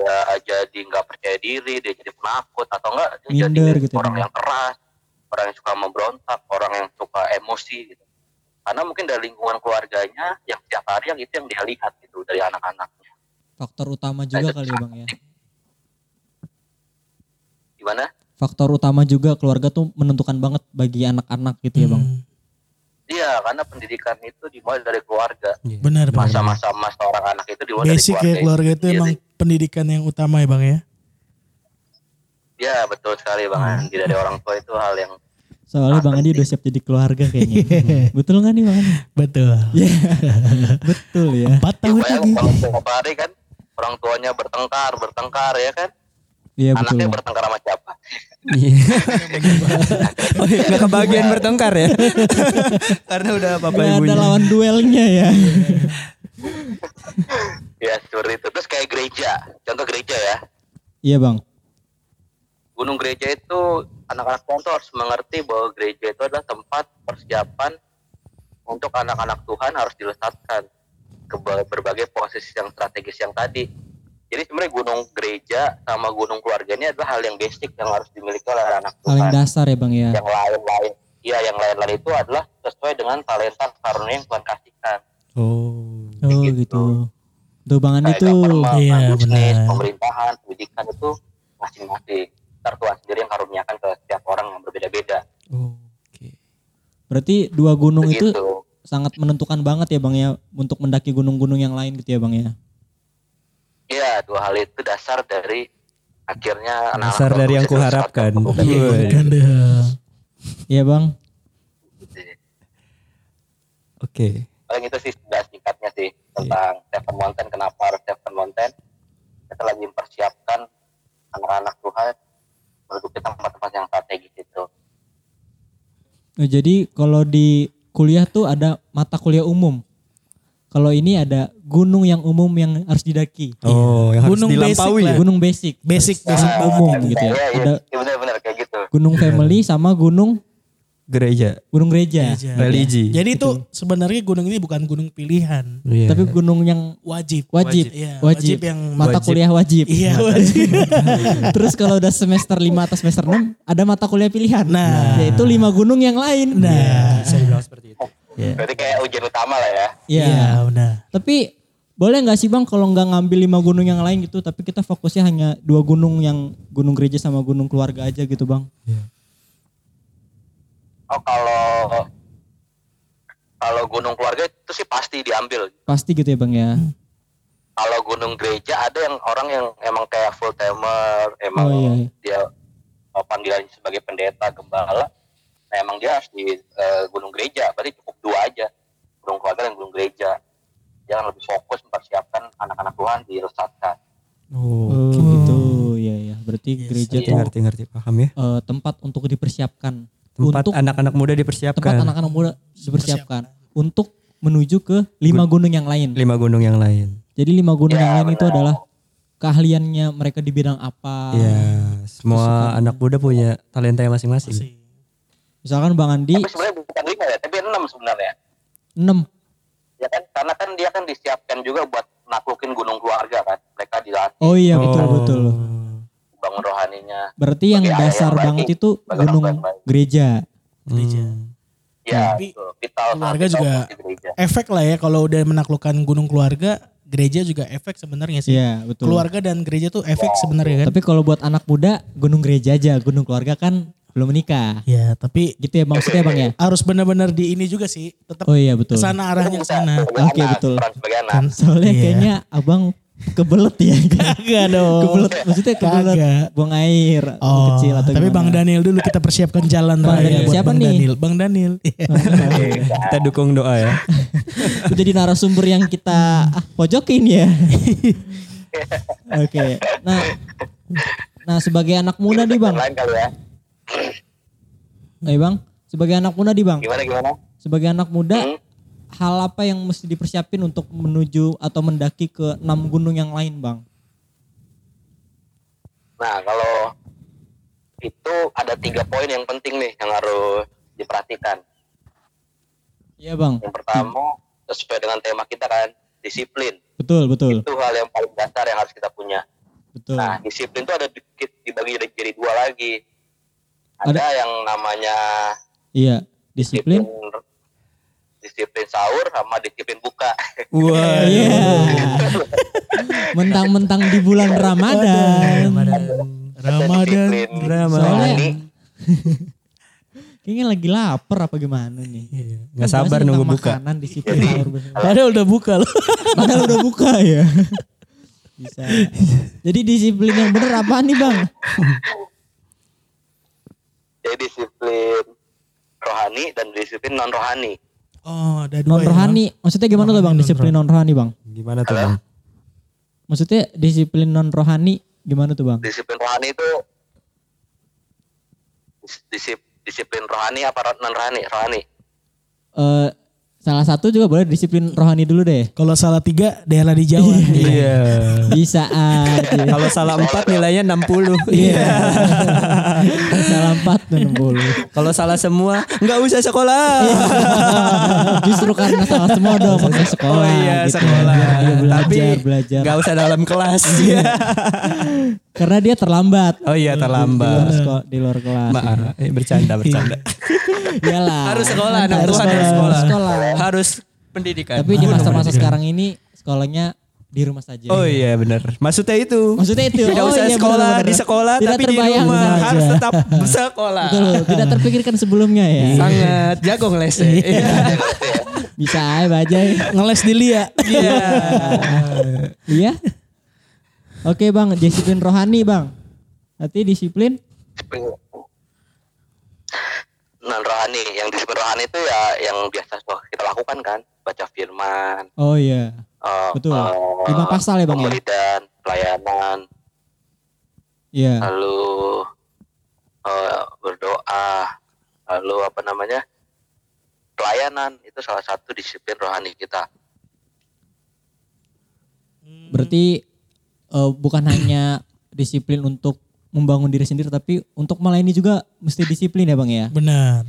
dia jadi nggak percaya diri dia jadi penakut atau enggak dia jadi Minder gitu ya, orang Bang. yang keras orang yang suka memberontak orang yang suka emosi gitu karena mungkin dari lingkungan keluarganya yang setiap hari yang itu yang dia lihat gitu dari anak-anaknya Faktor utama juga kali ya bang ya. Gimana? Faktor utama juga keluarga tuh menentukan banget bagi anak-anak gitu ya bang. Hmm, Iya, karena pendidikan itu dimulai dari keluarga. benar benar. Masa-masa mas seorang anak itu dimulai Basic dari ya keluarga itu Iya, emang pendidikan yang utama ya bang ya. Iya, betul sekali Bang Hmm. Andi. Dari orang tua itu hal yang Soalnya bang Andi udah siap jadi keluarga kayaknya. [laughs] Betul nggak nih bang Andi? Betul. [laughs] Betul ya. Empat Ya, tahun bayang lagi. kalau tiap hari kan orang tuanya bertengkar, bertengkar ya kan. Iya betul. Anaknya Bang. bertengkar sama siapa? Iya. [laughs] oh, iya, nggak kebagian bertengkar ya? [laughs] Karena udah bapak Nggak ada ibunya. lawan duelnya ya. Ya seperti itu. Terus kayak gereja. Contoh gereja ya. Iya bang. Gunung gereja itu anak-anak tuh harus mengerti bahwa gereja itu adalah tempat persiapan untuk anak-anak Tuhan harus dilesatkan ke ber- berbagai posisi yang strategis yang tadi. Jadi sebenarnya gunung gereja sama gunung keluarga ini adalah hal yang basic yang harus dimiliki oleh anak Paling Tuhan. dasar ya bang ya. Yang lain-lain, iya yang lain-lain itu adalah sesuai dengan talenta karunia yang Tuhan kasihkan. Oh. Oh gitu. gitu. Tuh bang Andi tuh. Iya, bisnis, benar. pemerintahan, pendidikan itu masing-masing. Ntar Tuhan sendiri yang karuniakan ke setiap orang yang berbeda-beda. Oke. Berarti dua gunung itu Begitu. sangat menentukan banget ya bang ya untuk mendaki gunung-gunung yang lain gitu ya bang ya. Iya, dua hal itu dasar dari akhirnya anak-anak Dasar dari yang bisa kuharapkan. Iya. bang. Oke. Paling itu sih sudah singkatnya sih tentang Stephen Mountain. Kenapa harus Stephen Mountain? Kita lagi mempersiapkan anak-anak Tuhan menuju ke tempat-tempat yang strategis itu. Nah, jadi kalau di kuliah tuh ada mata kuliah umum. Kalau ini ada gunung yang umum yang harus didaki. Oh, yang harus Gunung basic dilampaui lah. ya? Gunung basic. Basic Yang basic umum umum. gitu ya. Iya, iya, Ada iya, benar-benar kayak gitu. gunung family sama gunung Gereja. gunung gereja. Gereja. Religi. Jadi itu sebenarnya gunung ini bukan gunung pilihan, Iya. Tapi gunung yang wajib. wajib, Iya, wajib, wajib yang mata wajib. kuliah wajib. Iya wajib. [laughs] Terus kalau udah semester 5 atau semester 6 ada mata kuliah pilihan. Nah. yaitu lima gunung yang lain. Nah, Bisa dibilang seperti itu. Berarti kayak ujian utama lah ya. Iya. iya benar. Tapi boleh nggak sih bang kalau nggak ngambil lima gunung yang lain gitu, tapi kita fokusnya hanya dua gunung yang gunung gereja sama gunung keluarga aja gitu bang? Oh kalau kalau gunung keluarga itu sih pasti diambil. Pasti gitu ya bang ya. Kalau gunung gereja ada yang orang yang emang kayak full timer, emang Oh, iya. dia uh, panggilan sebagai pendeta, gembala. Nah emang dia harus di uh, gunung gereja, berarti cukup dua aja, gunung keluarga dan gunung gereja. Jangan lebih fokus mempersiapkan anak-anak Tuhan dilesatkan. Oh. Oh gitu, ya ya. Berarti Yes, gereja iya. tuh Ngerti ngerti paham ya. eh, tempat untuk dipersiapkan. Tempat untuk anak-anak muda tempat dipersiapkan. anak-anak muda dipersiapkan untuk menuju ke lima gunung yang lain. Lima gunung yang lain. Jadi lima gunung Ya, yang lain itu benar. adalah keahliannya mereka di bidang apa. Iya, semua anak muda punya talenta yang masing-masing. Misalkan Bang Andi Tapi sebenarnya bukan lima ya, tapi enam sebenarnya. 6. Ya kan, karena kan dia kan disiapkan juga buat naklukin gunung keluarga kan. Mereka dilatih Oh iya betul Oh. betul. bangun rohaninya. Berarti yang dasar yang banget itu gunung gereja. Gereja. Hmm. Ya, Tapi betul. Vital keluarga vital juga-. Efek lah ya kalau udah menaklukkan gunung keluarga, gereja juga efek sebenarnya sih. Iya betul. Keluarga dan gereja tuh efek sebenarnya kan. Tapi kalau buat anak muda gunung gereja aja, gunung keluarga kan belum menikah. Ya, tapi Gitu ya maksudnya Bang ya? harus benar-benar di ini juga sih. Tetap Oh iya betul. ke sana arahnya ke sana. Sebagai Oke, anak, betul. Kan Soalnya Iya. kayaknya abang kebelet ya. [laughs] Kagak dong. kebelet maksudnya kebelet Kagak. buang air Oh, kecil atau tapi gimana. Bang Daniel dulu kita persiapkan jalan Bang raya Daniel. buat Siapa Bang nih? Daniel. Bang Daniel. [laughs] Kita dukung doa ya. Jadi narasumber yang kita ah, pojokin ya. [laughs] Oke. Nah, nah sebagai anak muda nih bang, Eh bang, sebagai anak muda nih bang, Gimana gimana? sebagai anak muda, Hmm? hal apa yang mesti dipersiapin untuk menuju atau mendaki ke enam gunung yang lain bang? Nah, kalau itu ada tiga poin yang penting nih yang harus diperhatikan. Iya bang, Yang pertama, sesuai dengan tema kita kan, disiplin. betul betul Itu hal yang paling dasar yang harus kita punya. betul. Nah, disiplin itu ada dikit dibagi jadi dua lagi. Ada, yang namanya Iya, disiplin. disiplin sahur sama disiplin buka. Wah. Iya. [laughs] Mentang-mentang di bulan Ramadan. Ramadan. Ramadan. rohani. Kayaknya lagi lapar apa gimana nih? Nggak Kan sabar nunggu buka. Makanan disiplin sahur. Padahal udah buka loh. Padahal udah buka ya. Bisa. [laughs] Jadi disiplin yang bener apa nih bang? [laughs] Jadi disiplin rohani dan disiplin non rohani. Oh, ada dua Non ya, rohani. Maksudnya gimana tuh bang? Disiplin non rohani bang? Gimana tuh bang? Maksudnya disiplin non rohani gimana tuh bang? Disiplin rohani itu dis- disip- disiplin rohani apa non rohani? Rohani. Eh salah satu juga boleh disiplin rohani dulu deh. Kalau salah tiga daerah di Jawa. Iya. Bisa aja. Kalau salah empat nilainya 60. Iya. salah empat tuh 60. Kalau salah semua nggak usah sekolah. Justru karena salah semua dong pakai sekolah. Oh iya gitu. sekolah. Biar dia belajar, Tapi belajar. nggak usah dalam kelas. [laughs] Karena dia terlambat. oh iya Di luar, terlambat. di luar kelas. Maaf, eh, bercanda bercanda. [laughs] Iyalah. harus sekolah, anak Harus Tuhan harus sekolah. sekolah. sekolah. Harus pendidikan. Tapi di masa-masa sekarang ini sekolahnya di rumah saja. Oh iya benar. Maksudnya itu. Maksudnya itu. Tidak Oh usah iya, sekolah benar-benar. di sekolah Tidak tapi di rumah aja. harus tetap sekolah. Betul, tidak terpikirkan sebelumnya ya. Sangat jago ngelese. Iya. Bisa aja. Ngeles di Lia. Iya. Iya. Oke bang, disiplin rohani bang. Nanti disiplin. Non rohani. Yang disiplin rohani itu ya yang biasa kita lakukan kan. Baca firman. Oh iya. eh, Betul. eh, Lima pasal ya, Bang, ya? Pemberitaan, pelayanan. Iya. lalu eh, berdoa, lalu apa namanya pelayanan itu salah satu disiplin rohani kita. Berarti eh, bukan hanya disiplin untuk membangun diri sendiri, tapi untuk melayani juga mesti disiplin ya bang ya. Benar.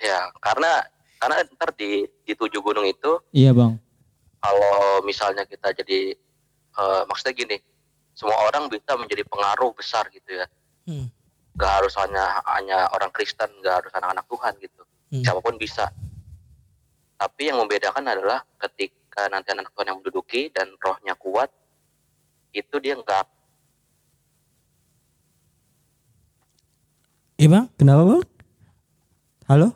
Ya, karena karena ntar di di tujuh gunung itu Iya bang. kalau misalnya kita jadi eh, maksudnya gini, semua orang bisa menjadi pengaruh besar gitu ya. Hmm. Gak harus hanya hanya orang Kristen, gak harus anak-anak Tuhan gitu. Hmm. Siapa pun bisa. Tapi yang membedakan adalah ketika nanti anak Tuhan yang menduduki dan rohnya kuat, itu dia nggak Iya bang? Kenapa bang? Halo?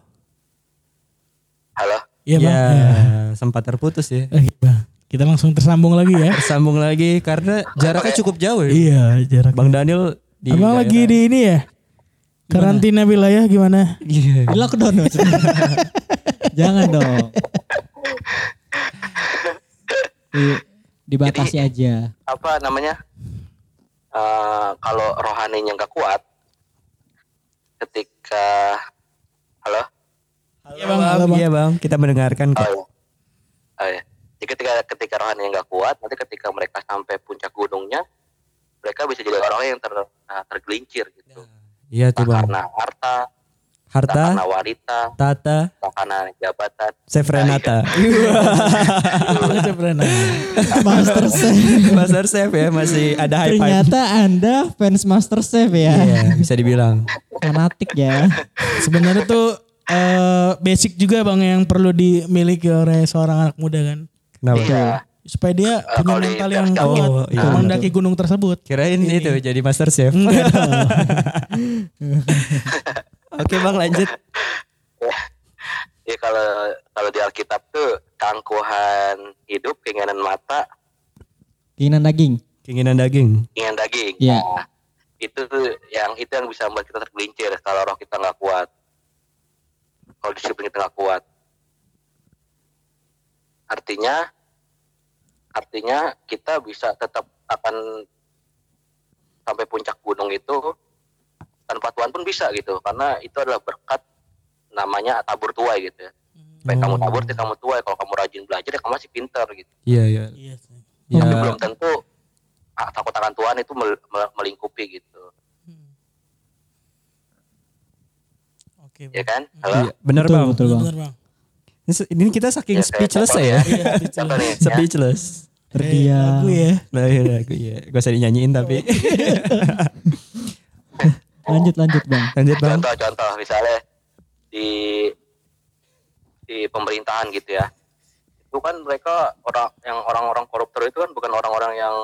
halo Iya bang. Ya, Ya. sempat terputus ya. Eh, iya, Bang. Kita langsung tersambung lagi ya. [laughs] Sambung lagi karena jaraknya cukup jauh ya. iya jarak. Bang Daniel di Abang lagi di ini ya? Karantina wilayah gimana? Iya. Di lockdown maksudnya. [laughs] Jangan dong. [laughs] dibatasi aja. apa namanya Eh, kalau rohaninya nggak kuat ketika halo Iya bang, halo bang. Iya bang, kita mendengarkan oh, kok. ya. Oh, ya. Jadi ketika ketika rohaninya nggak kuat nanti ketika mereka sampai puncak gunungnya mereka bisa jadi orang yang ter, eh, tergelincir gitu Iya tuh Entah bang. karena harta Harta, karena wanita tata, karena jabatan Chef Renata. Baca pernah. Master Chef. Master Chef ya masih ada high five. Ternyata anda fans Master Chef ya. Iya, bisa dibilang. Fanatik ya. Sebenarnya tuh eh, basic juga bang yang perlu dimiliki oleh seorang anak muda kan. Kenapa? iya Supaya dia punya kalau di mental yang kuat Oh, iya. mendaki gunung tersebut. Kirain itu jadi Master Chef. [laughs] [laughs] Oke bang lanjut. [laughs] ya kalau kalau di Alkitab tuh keangkuhan hidup keinginan mata Keinginan daging. Keinginan daging. keinginan daging Iya. Nah, itu tuh yang itu yang bisa membuat kita tergelincir kalau roh kita nggak kuat kalau disiplin kita nggak kuat artinya artinya kita bisa tetap akan sampai puncak gunung itu tanpa Tuhan pun bisa gitu karena itu adalah berkat namanya tabur tuai gitu ya Supaya kamu tabur, ya kamu tuai. Kalau kamu rajin belajar, ya kamu masih pintar gitu. Iya iya. Iya sih. Ya, Tapi belum tentu ah, takut akan Tuhan itu mel- mel- melingkupi gitu, Oke. ya kan? iya, Halo? bener betul, bang. betul bang. Bener bang. Ini- Ini kita saking Ya, speechless ya. Iya? Ya? Speechless. [laughs] Terdiam. Lagu ya. Nah, iya, aku ya. Gak usah dinyanyiin tapi. [laughs] Lanjut lanjut bang. Lanjut bang. Contoh-contoh misalnya di di pemerintahan gitu ya. Itu kan mereka orang yang orang-orang koruptor itu kan bukan orang-orang yang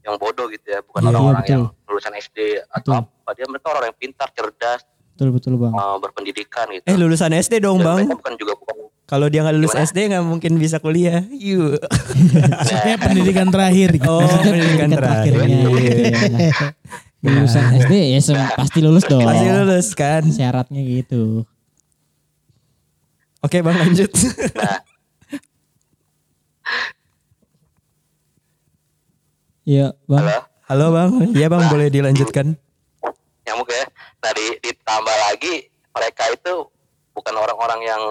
yang bodoh gitu ya, bukan Iya, orang-orang betul. yang lulusan SD atau Betul. apa. Dia mereka orang yang pintar, cerdas, Betul betul bang. eh, berpendidikan gitu. Eh lulusan SD dong Dan bang. bukan juga bukan Kalau dia nggak lulus Gimana? SD nggak mungkin bisa kuliah. Yuk. Maksudnya pendidikan terakhir gitu. Oh pendidikan terakhir. terakhirnya [laughs] ya. Lulusan SD ya sem- pasti lulus dong. Pasti lulus kan. Syaratnya gitu. Oke bang lanjut. Iya [laughs] bang. halo. Halo bang. Iya bang boleh dilanjutkan. nyamuk ya. Nah di, ditambah lagi mereka itu bukan orang-orang yang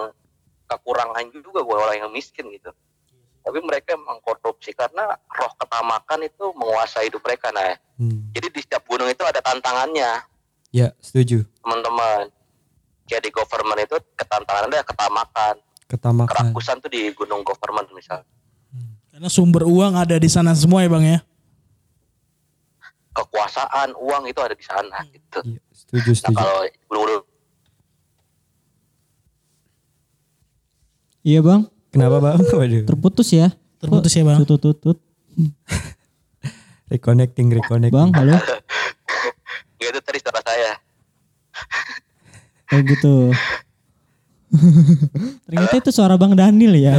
kekurangan juga, bukan orang yang miskin gitu. Tapi mereka emang korupsi karena roh ketamakan itu menguasai hidup mereka. Nah, Hmm. jadi di setiap gunung itu ada tantangannya, Ya setuju. teman-teman. Jadi government itu ketantangan ada ketamakan, Ketamakan. kerakusan tuh di gunung government misal. Karena sumber uang ada di sana semua ya bang ya. Kekuasaan, uang itu ada di sana gitu. Iya, setuju Nah setuju. kalau gunung Iya bang. Kenapa bang? [laughs] Waduh. Terputus ya. Terputus ya, Bang. Tutut tutut. [laughs] Reconnecting reconnecting. Bang halo. [laughs] itu tadi saudara saya. Kayak gitu. Ternyata itu suara Bang Daniel ya.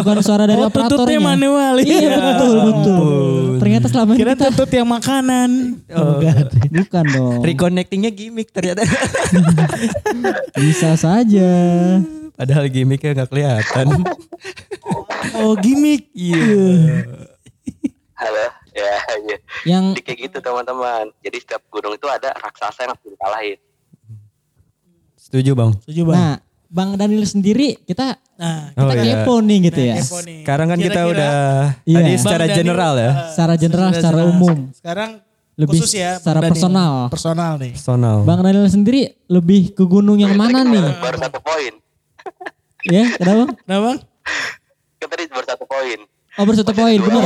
Bukan suara dari Oh, operatornya. manual. Iya Iya. betul betul. Ternyata selama ini Kira kita tutut yang makanan. Oh. bukan dong. Reconnectingnya gimmick ternyata. Bisa saja. Padahal gimmicknya nggak kelihatan. [laughs] Oh gimmick. Iya. Halo, ya, ya. Yang Jadi kayak gitu teman-teman. Jadi setiap gunung itu ada raksasa yang harus dikalahin. Setuju bang. Setuju bang. nah, Bang Daniel sendiri kita Nah, Oh, kita iya. kepo nih gitu ya. kepo nih. Sekarang kan kita Kira-kira udah Iya. tadi Bang secara Daniel, general ya. eh, Secara general, secara jelas. umum. Sekarang Lebih khusus ya. secara Daniel. personal. Personal nih. Personal. Bang Daniel sendiri lebih ke gunung yang mana nih? Baru satu poin. Ya, kenapa? Nah bang. Kan tadi baru satu poin. Oh baru satu poin, benar.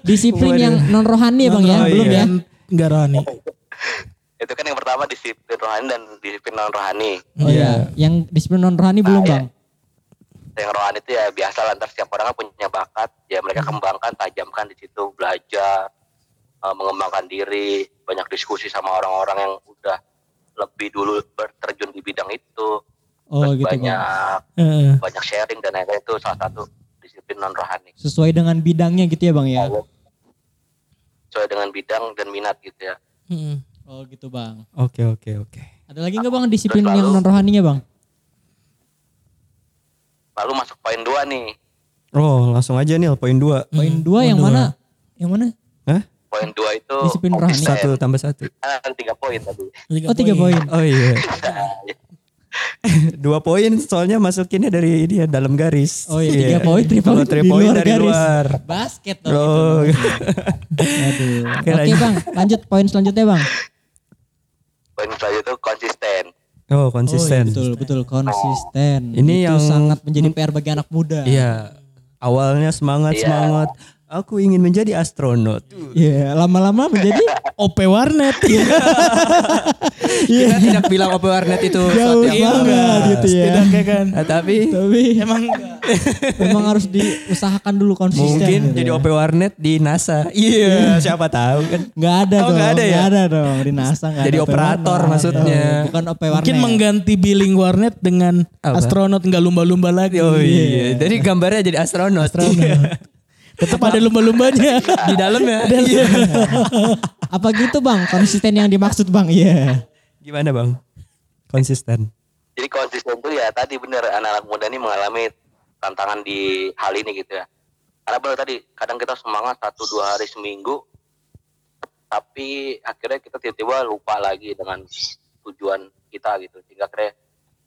Disiplin yang non rohani ya bang ya, belum iya. ya? Enggak rohani. [laughs] Itu kan yang pertama disiplin rohani dan disiplin non rohani. Oh iya, yang disiplin non rohani belum bang? Yang rohani itu ya biasa lah, ntar setiap orang kan punya bakat, ya mereka kembangkan, tajamkan di situ, belajar, eh, mengembangkan diri, banyak diskusi sama orang-orang yang udah lebih dulu berterjun di bidang itu, Oh Terus gitu bang. banyak Heeh. banyak sharing dan lain-lain itu salah satu disiplin non rohani. Sesuai dengan bidangnya gitu ya bang ya? Sesuai dengan bidang dan minat gitu ya. Heeh. Oh gitu bang. Oke oke oke. Ada lagi nggak bang disiplin Terus yang lalu- non rohaninya bang? Lalu masuk poin dua nih. Oh langsung aja nih poin dua. Poin dua yang mana? Yang mana? Hah? Poin dua itu Disiplin rohani. Satu tambah satu. Ah, tiga poin tadi. Oh tiga poin. Oh iya. [laughs] Dua poin soalnya masukinnya dari ini ya dalam garis. Oh iya tiga poin, tiga poin point luar dari garis. luar. Basket dong. Oh. itu. [laughs] Aduh. Oke, Oke lanjut. bang, lanjut poin selanjutnya bang. Poin selanjutnya itu konsisten. Oh Oh, konsisten. iya, betul betul konsisten. Ini Itu yang- sangat menjadi PR bagi anak muda. Iya. Awalnya semangat Iya. semangat. Aku ingin menjadi astronot. Iya, lama-lama menjadi [laughs] OP warnet. [laughs] Kita tidak bilang OP warnet itu jauh banget gitu ya. Setidaknya kan. Nah, tapi Tapi Emang [laughs] memang harus diusahakan dulu konsisten. mungkin gitu jadi ya. OP warnet di NASA. Iya, siapa tahu kan. Nggak ada Oh, dong. nggak ada ya? ada dong di NASA nggak Jadi ada OP operator warnet. maksudnya. Oh, bukan OP warnet. mungkin mengganti billing warnet dengan Apa? astronot nggak lumba-lumba lagi. Oh iya, jadi gambarnya jadi astronot. Tetap ada lumba-lumbanya. [laughs] di dalamnya. Iya. Apa gitu bang? Konsisten yang dimaksud bang? Iya. Gimana bang? Konsisten. Jadi konsisten itu ya tadi bener anak-anak muda ini mengalami tantangan di hal ini gitu ya. Karena bener tadi kadang kita semangat satu dua hari seminggu, tapi akhirnya kita tiba-tiba lupa lagi dengan tujuan kita gitu. Sehingga akhirnya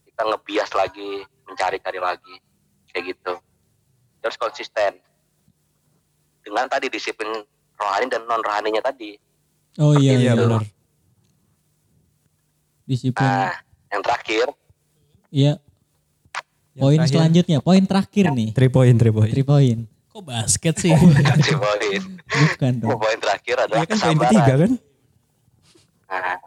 kita ngebias lagi, mencari-cari lagi kayak gitu. Terus konsisten dengan tadi disiplin rohani dan non rohaninya tadi. Oh iya, Iya iya. benar. Disiplin. Nah, yang terakhir Iya. Poin terakhir. selanjutnya, poin terakhir nih. Three point, three point. Three poin. Kok basket sih? [laughs] poin Bukan dong. poin terakhir adalah Iya kan poin kesabaran. ketiga kan? Nah,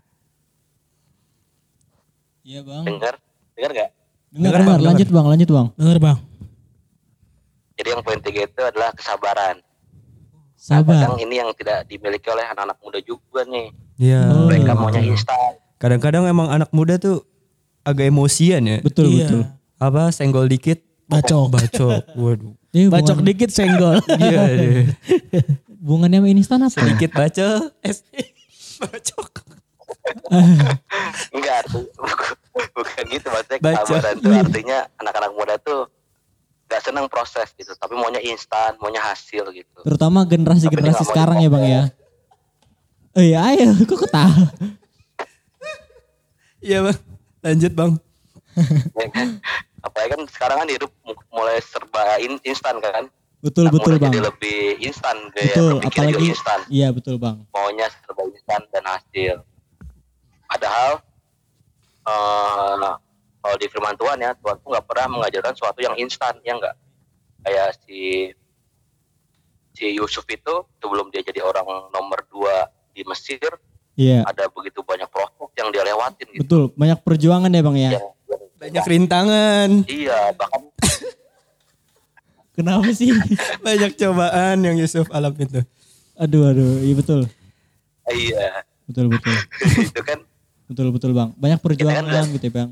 Iya bang. dengar dengar nggak? Dengar, Dengar, dengar. Bang, Lanjut bang, lanjut bang. Dengar bang. Jadi yang poin tiga itu adalah kesabaran. Sabar. Kadang ini yang tidak dimiliki oleh anak-anak muda juga nih. Iya. Oh, Mereka iya. maunya instan. Kadang-kadang emang anak muda tuh agak emosian ya. Betul Iya. betul. Apa senggol dikit Bacok. bacok. [laughs] Waduh. Ini Bacok hubungan- dikit senggol. [laughs] Iya deh. Hubungannya sama instan apa? Sedikit bacok. Es bacok. Enggak, [laughs] bukan gitu maksudnya Baca. tuh artinya anak-anak muda tuh gak senang proses gitu, tapi maunya instan, maunya hasil gitu. Terutama nggak mau sekarang ya bang ya. Oh iya ayo kok ketawa. [laughs] Iya bang. Lanjut bang. Ya kan? Apalagi kan sekarang kan hidup mu- mulai serba in- instan kan. Betul Anak betul bang. Jadi lebih instan gaya Betul apalagi instan. iya betul bang. Maunya serba instan dan hasil. Padahal eh kalau di firman Tuhan ya, Tuhan tuh nggak pernah mengajarkan sesuatu yang instan, ya enggak? Kayak si si Yusuf itu sebelum dia jadi orang nomor dua di Mesir, Iya ada begitu banyak proses yang dia lewatin gitu. betul banyak perjuangan ya bang ya. Yang- Banyak rintangan. iya, bahkan [laughs] Kenapa sih? [laughs] Banyak cobaan yang Yusuf alam itu. aduh aduh iya betul iya betul betul [laughs] itu kan betul betul bang. Banyak perjuangan lihat- gitu ya bang.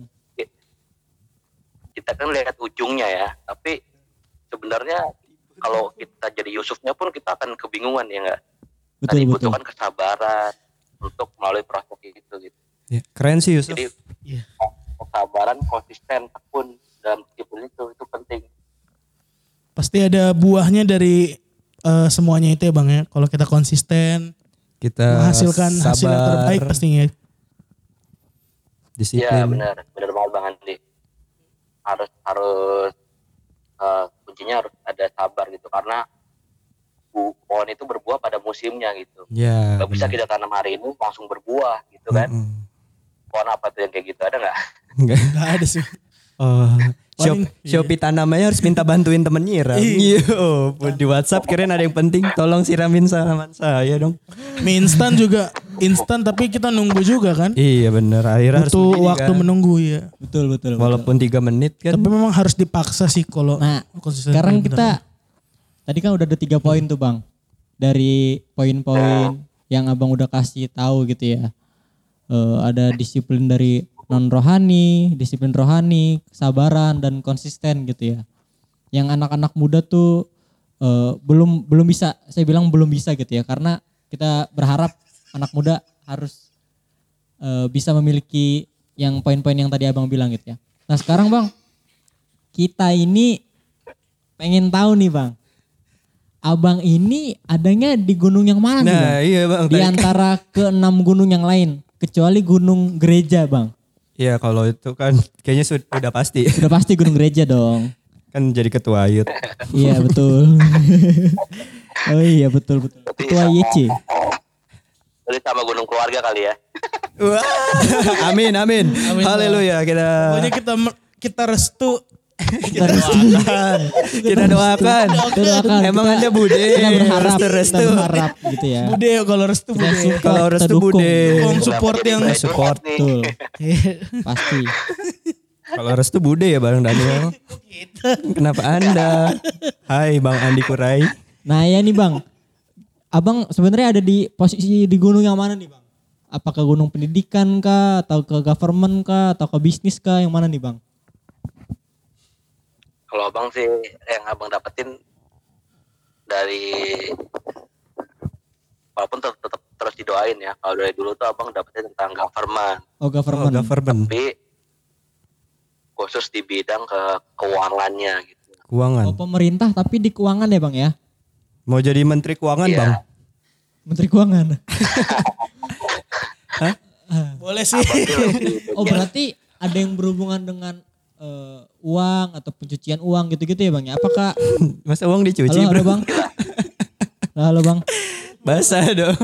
Kita kan lihat ujungnya ya, tapi sebenarnya kalau kita jadi Yusufnya pun kita akan kebingungan ya enggak? Betul dibutuhkan kesabaran untuk melalui proses itu gitu. Ya, keren sih Yusuf. Jadi Iya. kesabaran, konsisten, tekun dalam disiplin itu itu penting. Pasti ada buahnya dari eh, semuanya itu ya bang ya. Kalau kita konsisten, Kita menghasilkan hasil yang sabar, terbaik pastinya. Disiplin. Iya benar, benar banget Bang Andi. Harus harus eh, kuncinya harus ada sabar gitu karena bu, pohon itu berbuah pada musimnya gitu. Ya. Gak bisa kita tanam hari ini langsung berbuah gitu kan. Mm-mm. Pohon apa tuh yang kayak gitu ada nggak? [laughs] Enggak. Gak ada sih. [laughs] Oh, Shop, Paling- Shopee tanamnya harus minta bantuin temen nyiram. Iya, di WhatsApp kirain ada yang penting. Tolong siramin salaman saya dong. Mie instan juga instan tapi kita nunggu juga kan. Iya bener. Akhirnya harus Butuh begini waktu kan. menunggu ya. Betul betul. betul. Walaupun tiga menit kan. Tapi memang harus dipaksa sih kalau Nah, konsisten. sekarang bener. kita tadi kan udah ada tiga poin tuh bang dari poin-poin yang abang udah kasih tahu gitu ya. Eh, ada disiplin dari non rohani, disiplin rohani, kesabaran dan konsisten gitu ya. Yang anak-anak muda tuh eh, belum belum bisa, saya bilang belum bisa gitu ya, karena kita berharap anak muda harus eh, bisa memiliki yang poin-poin yang tadi abang bilang gitu ya. Nah sekarang bang, kita ini pengen tahu nih bang, abang ini adanya di gunung yang mana nih bang? Nah iya bang. Di antara keenam gunung yang lain, kecuali gunung gereja bang. Iya kalau itu kan kayaknya sud- udah pasti. Udah pasti gunung gereja dong. kan jadi ketua ayut. Iya betul. [laughs] oh iya betul betul. Ketua YC. Jadi sama gunung keluarga kali ya. [laughs] Wah, amin amin. Haleluya kita Pokoknya kita kita restu [laughs] Kita restu. kita doakan. Kita doakan. Emang Kita- anda bude Kita berharap, restu kita restu. berharap gitu ya. bude kalau restu Kita bude. support, Kalau kita restu dukung. bude. Dukung support Kenapa yang support? Betul. [laughs] Pasti. Kalau restu bude ya Bang Daniel. Kenapa anda? Hai Bang Andi Kurai. Nah ya nih bang, abang sebenarnya ada di posisi di gunung yang mana nih bang? Apakah gunung pendidikan kah, atau ke government kah, atau ke bisnis kah, yang mana nih bang? Kalau abang sih yang abang dapetin dari walaupun tetap, tetap terus didoain ya. Kalau dari dulu tuh abang dapetin tentang government, Oh Oh, government. government. tapi khusus di bidang ke keuangannya gitu. Keuangan. Oh pemerintah tapi di keuangan ya bang ya? Mau jadi menteri keuangan Iya. Bang? Menteri keuangan. [laughs] boleh sih. Oh berarti ada yang berhubungan dengan eh, uang atau pencucian uang gitu-gitu ya bang ya? Apakah? Masa uang dicuci Halo, halo bro? bang. [laughs] Halo bang. Basah dong.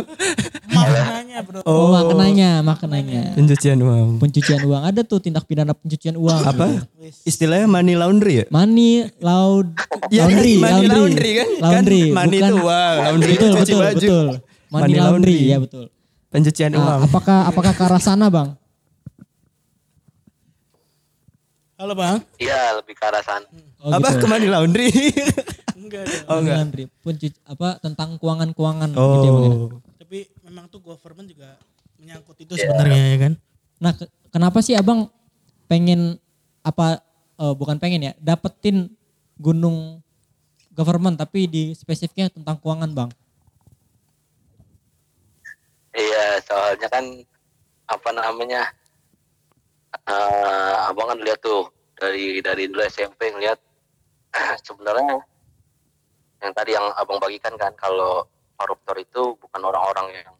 Maknanya bro. Oh, maknanya, maknanya. Pencucian uang. Pencucian uang ada tuh tindak pidana pencucian uang. Apa? gitu. Istilahnya money laundry ya? Money laud Ya, laundry, money laundry, laundry kan? Laundry, Kan money bukan itu uang, laundry betul, itu cuci betul, baju. betul. Money, Money laundry, laundry. ya betul. Pencucian Nah, uang. apakah apakah ke arah sana, Bang? Halo bang. Iya lebih ke arah sana. Oh, Apa gitu. ke money laundry? [laughs] Enggak. Oh enggak. Andri. Pencuci, apa tentang keuangan-keuangan gitu ya Bang ya. Oh. Memang tuh government juga menyangkut itu sebenarnya ya kan. Nah, ke- kenapa sih Abang pengen apa eh, bukan pengen ya, dapetin gunung government tapi di spesifiknya tentang keuangan, Bang? Iya, soalnya kan apa namanya? eh abang kan lihat tuh dari dari dulu SMP ngeliat [clears throat] sebenarnya yang tadi yang abang bagikan kan kalau koruptor itu bukan orang-orang yang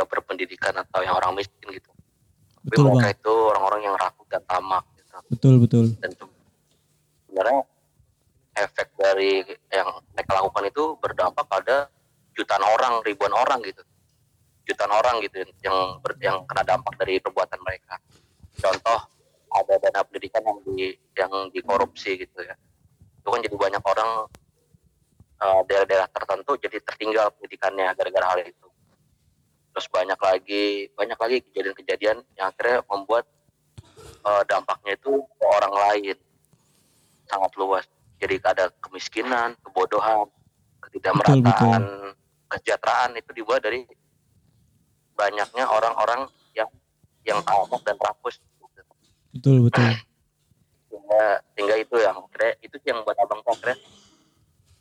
gak berpendidikan atau yang orang miskin gitu. Tapi Betul, mereka Bang. itu orang-orang yang rapuh dan tamak gitu. Betul, betul. dan se- sebenarnya efek dari yang mereka lakukan itu berdampak pada jutaan orang, ribuan orang gitu, jutaan orang gitu yang ber- yang kena dampak dari perbuatan mereka. Contoh ada dana pendidikan yang di yang dikorupsi gitu ya, itu kan jadi banyak orang eh, daerah-daerah tertentu jadi tertinggal pendidikannya gara-gara hal itu. Terus banyak lagi banyak lagi kejadian-kejadian yang akhirnya membuat eh, dampaknya itu ke orang lain sangat luas. Jadi ada kemiskinan, kebodohan, ketidakmerataan, kesejahteraan itu dibuat dari banyaknya orang-orang yang yang tamak dan rakus. Betul, betul. Sehingga, sehingga itu yang akhirnya itu yang buat abang akhirnya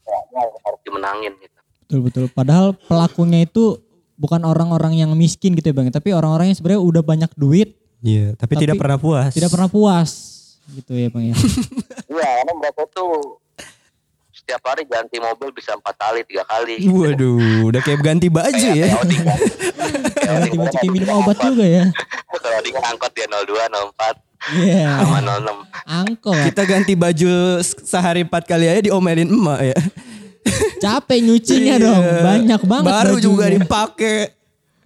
kayaknya harus dimenangin gitu. Betul, betul. Padahal pelakunya itu bukan orang-orang yang miskin gitu ya, Bang, tapi orang-orang yang sebenarnya udah banyak duit, Iya, tapi, Tapi tidak pernah puas. tidak pernah puas. Gitu ya, Bang ya. [laughs] Iya, karena mereka tuh setiap hari ganti mobil bisa empat kali, tiga kali. Waduh, udah kayak ganti baju ya. [laughs] Kayak Audi kan. Kayak tiba-tiba kayak minum obat juga ya. Kalau kan angkot dia 02, 04, Iya. sama 06. Angkot. Kita ganti baju sehari empat kali aja diomelin emak ya. Capek nyucinya Iya. dong. Banyak banget Baru bajunya. juga dipakai.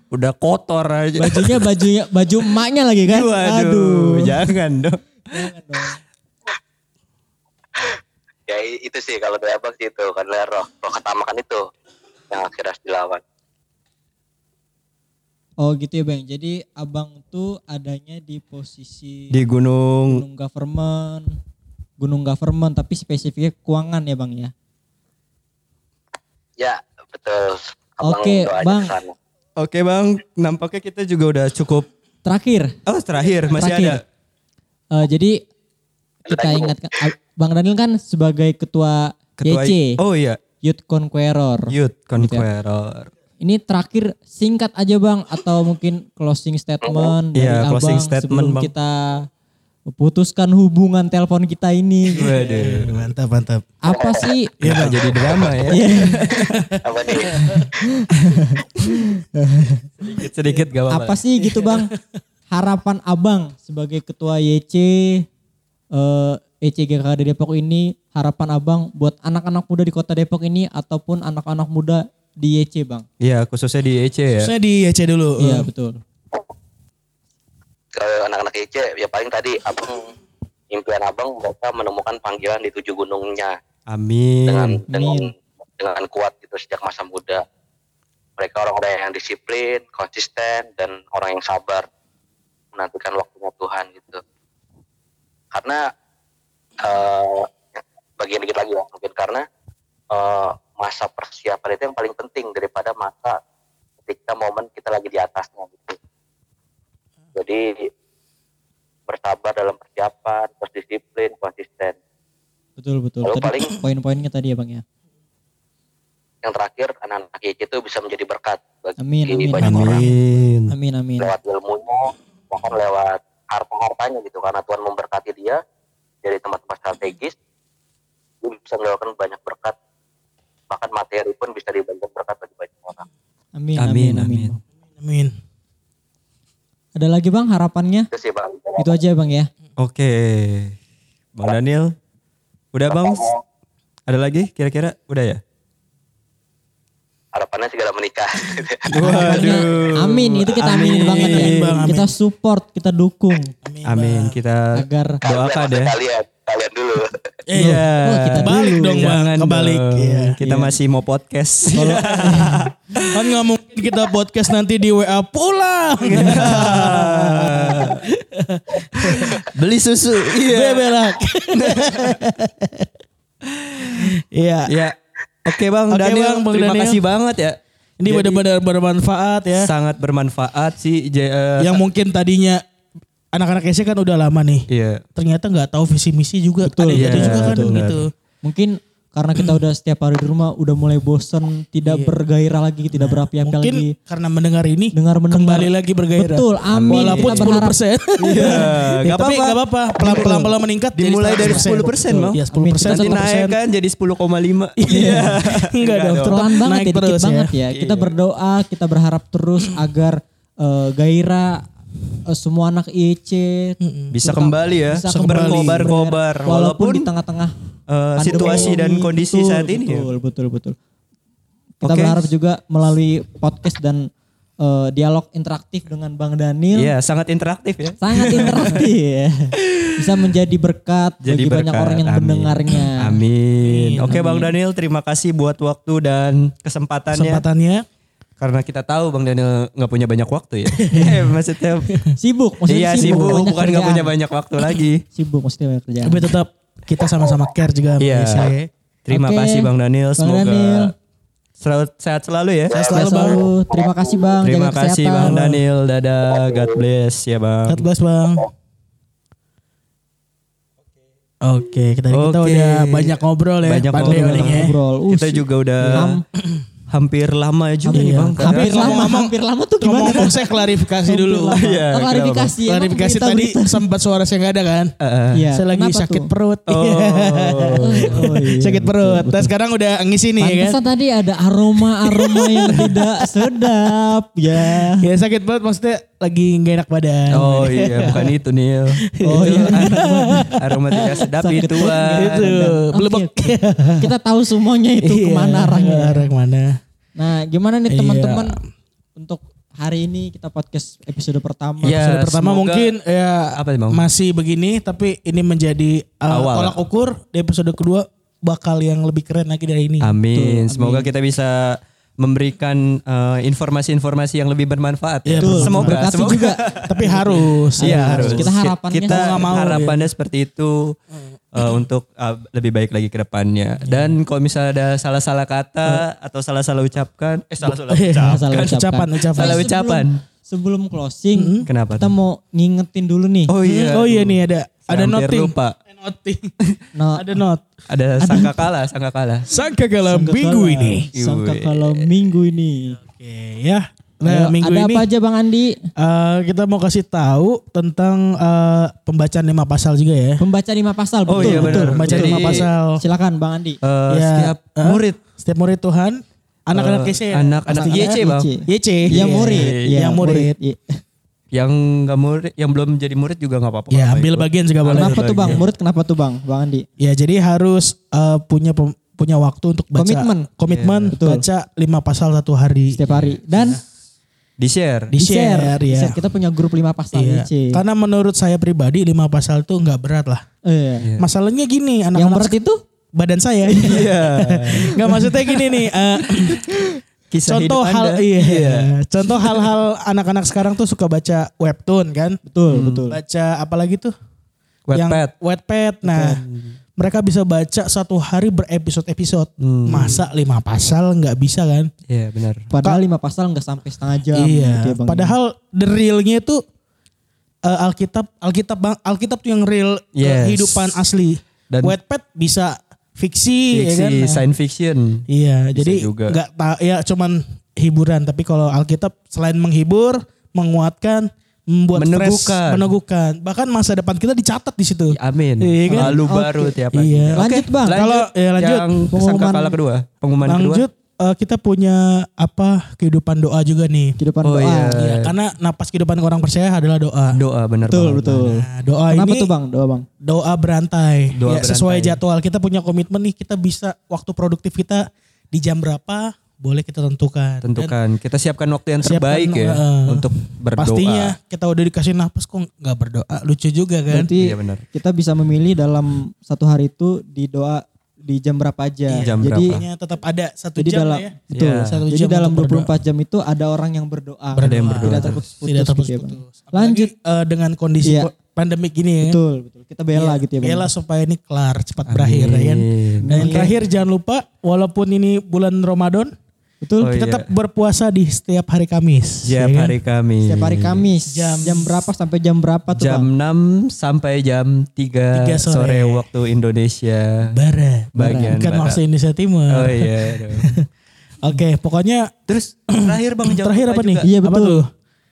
Udah kotor aja. Bajunya bajunya baju emaknya lagi kan. Waduh, jangan dong. Jangan dong. ya itu sih kalau dari abang sih itu karena roh roh ketamakan itu yang akhirnya harus dilawan Oh gitu ya Bang. Jadi abang tuh adanya di posisi Di gunung gunung government. Gunung government tapi spesifiknya keuangan ya Bang ya. Ya betul Oke, doanya Bang. Oke bang, nampaknya kita juga udah cukup. Terakhir. Oh terakhir masih Terakhir. ada. eh, jadi kita ingatkan Bang Daniel kan sebagai ketua, Ketua YC, Oh iya, Youth Conqueror. Youth Conqueror. Ini terakhir singkat aja Bang atau mungkin closing statement dari Iya, Abang closing statement, sebelum Bang. kita putuskan hubungan telepon kita ini. Waduh. Mantap mantap. Apa sih? Iya jadi drama ya. Iya. apa nih Sedikit sedikit gak apa-apa. Apa sih gitu Bang? Harapan Abang sebagai ketua YC eh ECGKD Depok ini harapan Abang buat anak-anak muda di Kota Depok ini ataupun anak-anak muda di YC Bang. Iya khususnya di EC ya. Saya di YC dulu. Iya betul. Kalau anak-anak IC ya paling tadi abang impian abang mereka menemukan panggilan di tujuh gunungnya. Dengan Amin. dengan dengan kuat gitu sejak masa muda. Mereka orang-orang yang disiplin konsisten dan orang yang sabar menantikan waktunya Tuhan gitu. Karena eh bagian dikit lagi ya mungkin karena eh, masa persiapan itu yang paling penting daripada masa ketika momen kita lagi di atasnya gitu jadi bersabar dalam persiapan terus disiplin konsisten Betul betul. Lalu Tadi paling- poin-poinnya tadi ya Bang ya. yang terakhir anak-anak YC itu bisa menjadi berkat bagi Amin, amin, banyak orang Amin. Amin amin. lewat ilmunya bahkan lewat harta-hartanya gitu karena Tuhan memberkati dia dari tempat-tempat strategis dia bisa melakukan banyak berkat bahkan materi pun bisa dibagikan berkat bagi banyak orang Amin Amin, amin amin. amin. Amin. Ada lagi Bang harapannya? itu sih bang Itu aja Bang ya. Oke. Bang Daniel. Udah bang? Ada lagi kira-kira? Udah ya? harapannya segera menikah [laughs] Waduh. Amin, itu kita aminin Amin. banget ya. Amin, Bang, amin. Kita support, kita dukung Amin. Kita agar doakan ya. kalian kalian dulu Iya. Oh, kita dulu. dong bang. Kebalik. dong. Iya. Kita masih mau podcast. [laughs] Kan nggak mungkin kita podcast nanti di WA pulang. [laughs] Beli susu. Iya. Bebelak. [laughs] Iya. Ya. Oke Bang Oke, Daniel, Bang, Bang terima Daniel. kasih banget ya. Ini benar-benar bermanfaat ya. sangat bermanfaat sih. J- eh, Yang mungkin tadinya anak-anak SC kan udah lama nih. Iya. Ternyata nggak tahu visi misi juga. Betul, Ada iya, itu juga kan betul. gitu. Mungkin karena kita udah setiap hari di rumah udah mulai bosen, tidak bergairah lagi, tidak berapi-api Mungkin lagi. karena mendengar ini Dengar mendengar. kembali lagi bergairah. Betul, amin. Walaupun Kita 10 berharap. persen. Iya, Ya, nggak tapi apa-apa. nggak apa-apa. Pelan-pelan pelan meningkat. jadi Dimulai dari 100%. 10% Bang. Iya 10 persen. Nanti naik kan jadi 10,5. Iya. [laughs] Enggak dong. tetap Pelan banget ya, dikit ya. banget ya. Kita berdoa, kita berharap terus agar eh, gairah eh, semua anak IEC Bisa tetap- kembali ya. bisa Berkobar-kobar. Walaupun Walaupun di tengah-tengah pandemi situasi dan kondisi Betul, saat ini ya. Betul, betul, betul. Kita Oke. berharap juga melalui podcast dan eh, dialog interaktif dengan Bang Daniel Iya, sangat interaktif ya. sangat interaktif ya. [laughs] Bisa menjadi berkat Jadi bagi banyak berkat. orang yang Amin. mendengarnya. Amin. Oke Bang Daniel, terima kasih buat waktu dan kesempatannya. Kesempatannya. Karena kita tahu Bang Daniel nggak punya banyak waktu ya. Eh, [laughs] maksudnya Sibuk, maksudnya iya sibuk, banyak bukan nggak punya banyak waktu lagi. [laughs] Sibuk maksudnya banyak kerjaan. Tapi tetap kita sama-sama care juga. sama Iya. SC. Terima Oke, kasih Bang Daniel, Bang semoga Daniel. selalu sehat selalu ya. Sehat Selalu, selalu, Bang. Terima kasih Bang. Terima jaga kasih kesehatan. Bang Daniel, dadah, God bless ya Bang. God bless bang. Oke, kita kita Oke. udah banyak ngobrol ya. Banyak Pandai ngobrol. orangnya. Ngobrol. Uh, Kita juga udah hampir lama juga nih Iya. Bang. hampir Ngomong- lama, ngomong- hampir lama tuh gimana? Ngomong saya klarifikasi dulu. Lama. Iya, Oh, klarifikasi. emang Klarifikasi berita- tadi berita- sempat suara saya nggak ada kan? Eh, Iya, Saya lagi kenapa sakit tuh? perut. Oh. Oh, iya. sakit perut. Dan sekarang udah ngisi nih ya kan? Pantesan tadi ada aroma-aroma [laughs] yang tidak sedap ya. Ya sakit perut maksudnya lagi nggak enak badan. Oh iya, bukan itu Nil. Oh iya. [laughs] Aroma tidak sedap Sakit itu. Itu belum oke. Kita tahu semuanya itu Iya, ke mana arahnya. Arah ke mana? Nah, gimana nih Iya. teman-teman untuk hari ini kita podcast episode pertama. Iya. Episode pertama semoga- mungkin ya Apa Bang? masih begini tapi ini menjadi uh, Awal. tolak ukur di episode kedua bakal yang lebih keren lagi dari ini. Amin. Semoga kita bisa memberikan eh, informasi-informasi yang lebih bermanfaat. Iya, ya. betul. Semoga, Berkati semoga. juga. Tapi harus. Iya harus. Kita harapannya kita mau nggak mau, harapannya seperti itu eh, untuk eh, lebih baik lagi ke depannya. Dan kalau misalnya ada salah-salah kata atau salah-salah ucapkan, eh salah-salah Iya, ucapkan. Salah ucapkan. Ucapan, ucapan. Salah Sebelum- ucapan. Sebelum closing, Kenapa? kita tuh? mau ngingetin dulu nih. Oh iya. Oh iya nih ada ada noting. lupa. Ada noting. [laughs] No, ada not. Ada sangka kalah, sangka kalah. Sangka kalah sangka minggu kalah. ini. Sangka Yui. kalau minggu ini. Oke ya. Ayo, Nah minggu ada ini apa aja Bang Andi? eh, kita mau kasih tahu tentang eh, pembacaan lima pasal juga ya. Pembaca lima pasal, Oh betul, iya, betul. Pembacaan lima pasal. Silakan Bang Andi. Eh, Ya, setiap murid Setiap murid Tuhan. Anak-anak YC ya. anak-anak. YC, Bang. YC. Yang murid, Iya, yang murid. Iya. Yang nggak murid, yang belum jadi murid juga nggak apa-apa. Ya Nggak ambil ikut. bagian juga boleh. Kenapa tuh Bang? Murid kenapa tuh Bang? Bang Andi. Ya jadi harus eh, punya pem- punya waktu untuk baca Komitmen. komitmen Betul. baca lima pasal satu hari. Setiap hari. Dan Di share. Di share, Di ya. share. Kita punya grup lima pasal Iya. IC. Karena menurut saya pribadi lima pasal tuh nggak berat lah. Iya. Masalahnya gini Yang anak-anak berat itu badan saya. Iya. [laughs] Nggak maksudnya gini nih. eh, [clears throat] Kisah contoh hidup hal Anda. iya. Contoh hal-hal anak-anak sekarang tuh suka baca webtoon kan. betul, betul. Baca apa lagi tuh? Wattpad. Yang Wattpad. Nah, mereka bisa baca satu hari berepisode-episode. Hmm. Masa lima pasal nggak bisa kan? Iya benar. Padahal lima pasal nggak sampai setengah jam. iya. gitu ya, Bang. Padahal the realnya itu eh, Alkitab, Alkitab bang, Alkitab tuh yang real Yes. kehidupan asli. Dan- Wattpad bisa fiksi, ya kan? Fiksi, Nah, science fiction. Iya, jadi juga. nggak ya cuman hiburan, tapi kalau Alkitab selain menghibur, menguatkan, membuat Meneguhkan. fresh, meneguhkan. Bahkan masa depan kita dicatat di situ. Amin. Iya kan? Oke. baru tiap hari. Iya. Lanjut, Bang. Kalau- ya, lanjut. Yang sangka kedua. Pengumuman kedua. Lanjut eh, kita punya apa kehidupan doa juga nih. kehidupan Oh, doa. iya. Iya, karena napas kehidupan orang percaya adalah doa. Doa benar Betul, banget. betul. Nah, doa Kenapa ini tuh Bang? Doa Bang. doa berantai. Doa ya, sesuai berantai. jadwal kita punya komitmen nih kita bisa waktu produktif kita di jam berapa boleh kita tentukan. Dan Tentukan. Kita siapkan waktu yang Siapkan, terbaik ya eh, untuk berdoa. pastinya kita udah dikasih napas kok nggak berdoa lucu juga kan. Berarti Iya, benar. kita bisa memilih dalam satu hari itu di doa di jam berapa aja. Jam jadi berapa? Hanya tetap ada satu jadi jam dalam ya. betul. Iya. Satu jadi jam dalam untuk 24 jam itu ada orang yang berdoa. Ada yang berdoa Tidak terputus. Tidak gitu ya, Bang. terputus-putus. Apalagi, Lanjut. eh, dengan kondisi Iya. ko- pandemik gini ya. Betul, betul. Kita bela Iya, gitu ya, Bang. Bela supaya ini kelar cepat berakhir ya kan. Amin. Dan yang terakhir jangan lupa walaupun ini bulan Ramadan Betul. Oh, kita iya. tetap berpuasa di setiap hari Kamis. Setiap ya kan? hari Kamis. Setiap hari Kamis Jam- jam, berapa sampai jam berapa tuh, jam Bang? 6 sampai jam 3, Tiga sore. sore. waktu Indonesia. Barat. Bagian Bukan barat. waktu Indonesia Timur. Oh iya. [laughs] Oke, pokoknya Terus terakhir Bang jangan [clears throat] terakhir apa nih? juga, Iya, Apa betul. tuh?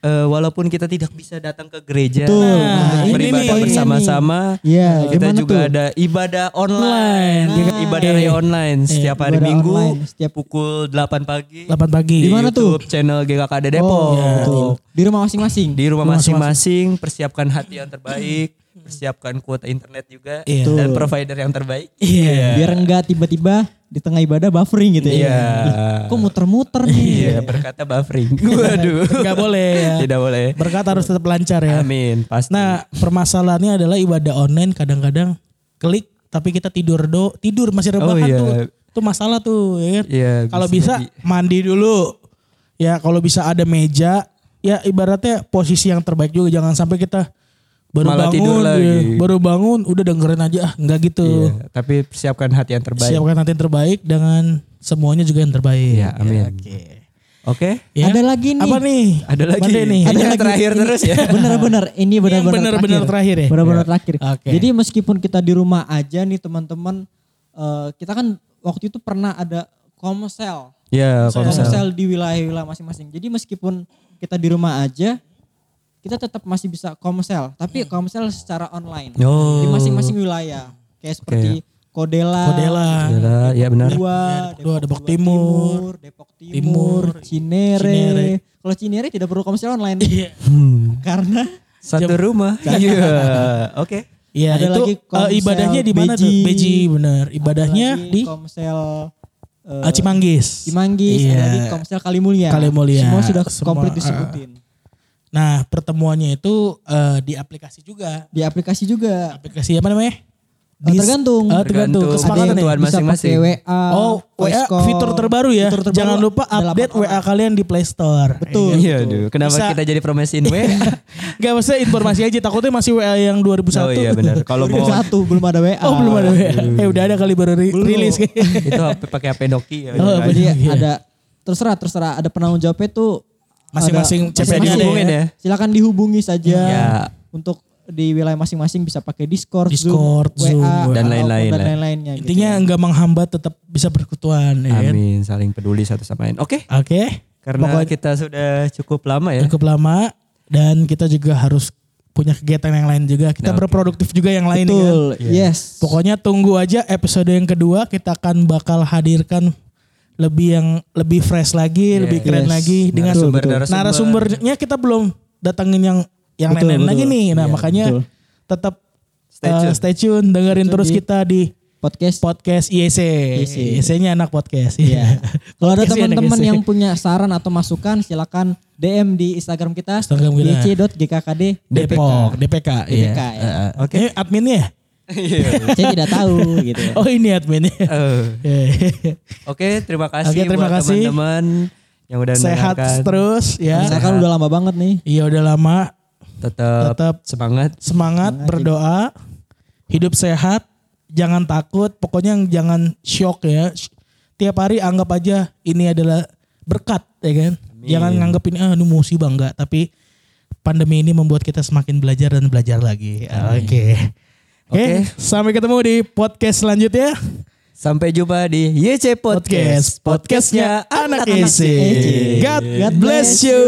Eh, walaupun kita tidak bisa datang ke gereja Betul. Nah, ini beribadah bersama-sama, Iya, kita juga tuh? ada ibadah online. Nah, ibadah Iya. raya online setiap hari ibadah Minggu online setiap- pukul 8 pagi 8 pagi. di mana tuh? Channel GKKD Depok. Oh, betul. Di rumah masing-masing. Di rumah masing-masing, persiapkan hati yang terbaik, persiapkan kuota internet juga Iya. dan provider yang terbaik. Iya. Biar enggak tiba-tiba di tengah ibadah buffering gitu ya. Iya. Ih, Kok muter-muter nih? Iya, berkata buffering. [laughs] Waduh. Enggak boleh ya. Tidak boleh. Berkat harus tetap lancar ya. Amin, pasti. Nah, permasalahannya adalah ibadah online kadang-kadang klik tapi kita tidur do tidur masih rebahan Oh, iya. tuh. Itu masalah tuh ya kan? Iya, Kalau bisa bisa mandi dulu. Ya, kalau bisa ada meja, ya ibaratnya posisi yang terbaik juga jangan sampai kita baru Malah bangun tidur ya, lagi. baru bangun udah dengerin aja ah enggak gitu. Iya, tapi persiapkan hati yang terbaik. Siapkan nanti yang terbaik dengan semuanya juga yang terbaik. Iya, amin. Oke. Oke. Ya. Ada lagi nih. Apa nih? Ada lagi. Apa nih? Ada Ada yang lagi. terakhir Ini- terus ya. [laughs] Bener-bener ini bener-bener bener-bener terakhir ya? Bener-bener terakhir. Oke. Jadi meskipun kita di rumah aja nih teman-teman, eh, kita kan waktu itu pernah ada komsel, Ya, komsel, komsel. di wilayah-wilayah masing-masing. Jadi meskipun kita di rumah aja, kita tetap masih bisa komsel, tapi komsel secara online Oh. di masing-masing wilayah. Kayak seperti Kodela, Kodela. Gila, ya benar. Dua, Dua, Depok Dua Timur, Depok Timur, Timur, Cinere. Cinere. Kalau Cinere tidak perlu komsel online Iya. Hmm. [laughs] karena Satu rumah. Iya. Oke. Iya, Ada itu lagi eh, komsel ibadahnya di mana tuh? Beji. Beji bener. Ibadahnya di komsel eh, eh, Cimanggis. Cimanggis, Iya. ada di Komsel Kalimulya. Kalimulya. Semua sudah Semua, komplit eh, disebutin. Nah, pertemuannya itu eh, di aplikasi juga. Di aplikasi juga. Aplikasi apa namanya? Eh, tergantung. Eh, tergantung Tergantung. kesepakatan bisa masing-masing. pakai WA. Oh, WA call. fitur terbaru ya. Fitur terbaru Jangan lupa update WA kalian di Play Store. Betul. Iya, aduh. Kenapa Bisa- kita jadi promesin W? [laughs] Gak maksudnya informasi aja takutnya masih WA yang 2001. oh iya benar. Kalau [laughs] mau Satu belum ada WA. Oh belum ada WA. Eh udah ada kali baru ri- rilis itu HP pakai HP Nokia. Oh? Jadi Iya. ada terserah terserah ada penanggung jawabnya tuh Masing-masing CPD ada ya. ya. Silakan dihubungi saja Ya. untuk di wilayah masing-masing bisa pakai Discord, Discord, Zoom, Zoom, WA, dan lain-lain dan lain-lainnya. gitu Intinya ya. nggak menghambat tetap bisa berkutuan ya kan? Amin, saling peduli satu sama lain. Oke, Oke. karena Pokoknya kita sudah cukup lama ya. cukup lama dan kita juga harus punya kegiatan yang lain juga. Kita Nah, berproduktif juga yang lain ya kan? Betul. Yes. Pokoknya tunggu aja episode yang kedua kita akan bakal hadirkan lebih yang lebih fresh lagi, lebih keren Yes. lagi dengan Narasumber- narasumber. narasumbernya kita belum datangin yang yang Betul, lain-lain lagi betul. nih. Nah, Iya, makanya betul. tetap Stay uh, tune. stay tune dengerin Tune terus di kita di Podcast. podcast IEC. IEC. IEC-nya anak podcast. Iya. [laughs] Kalau ada ya, teman-teman IEC. yang punya saran atau masukan silakan DM di Instagram kita Instagram kita. yc.gkkd Depok, DPK, iya. DPK, ya. Uh, Oke, adminnya. Saya tidak tahu gitu. ya. Oh, ini adminnya. [laughs] Iya. Oke, terima kasih Oke, terima buat kasih. teman-teman yang udah Sehat mendengarkan. terus ya. Saya kan udah lama banget nih. Iya udah lama Tetap, Tetap semangat. semangat berdoa, hidup sehat, jangan takut, pokoknya jangan shock ya. Tiap hari anggap aja ini adalah berkat ya kan. Jangan nganggap ini ah ini musibah enggak, tapi pandemi ini membuat kita semakin belajar dan belajar lagi. Oke. Oke, Oke. sampai ketemu di podcast selanjutnya. Sampai jumpa di YC Podcast. Podcast, podcastnya anak Anak EC. EC. God, God bless you.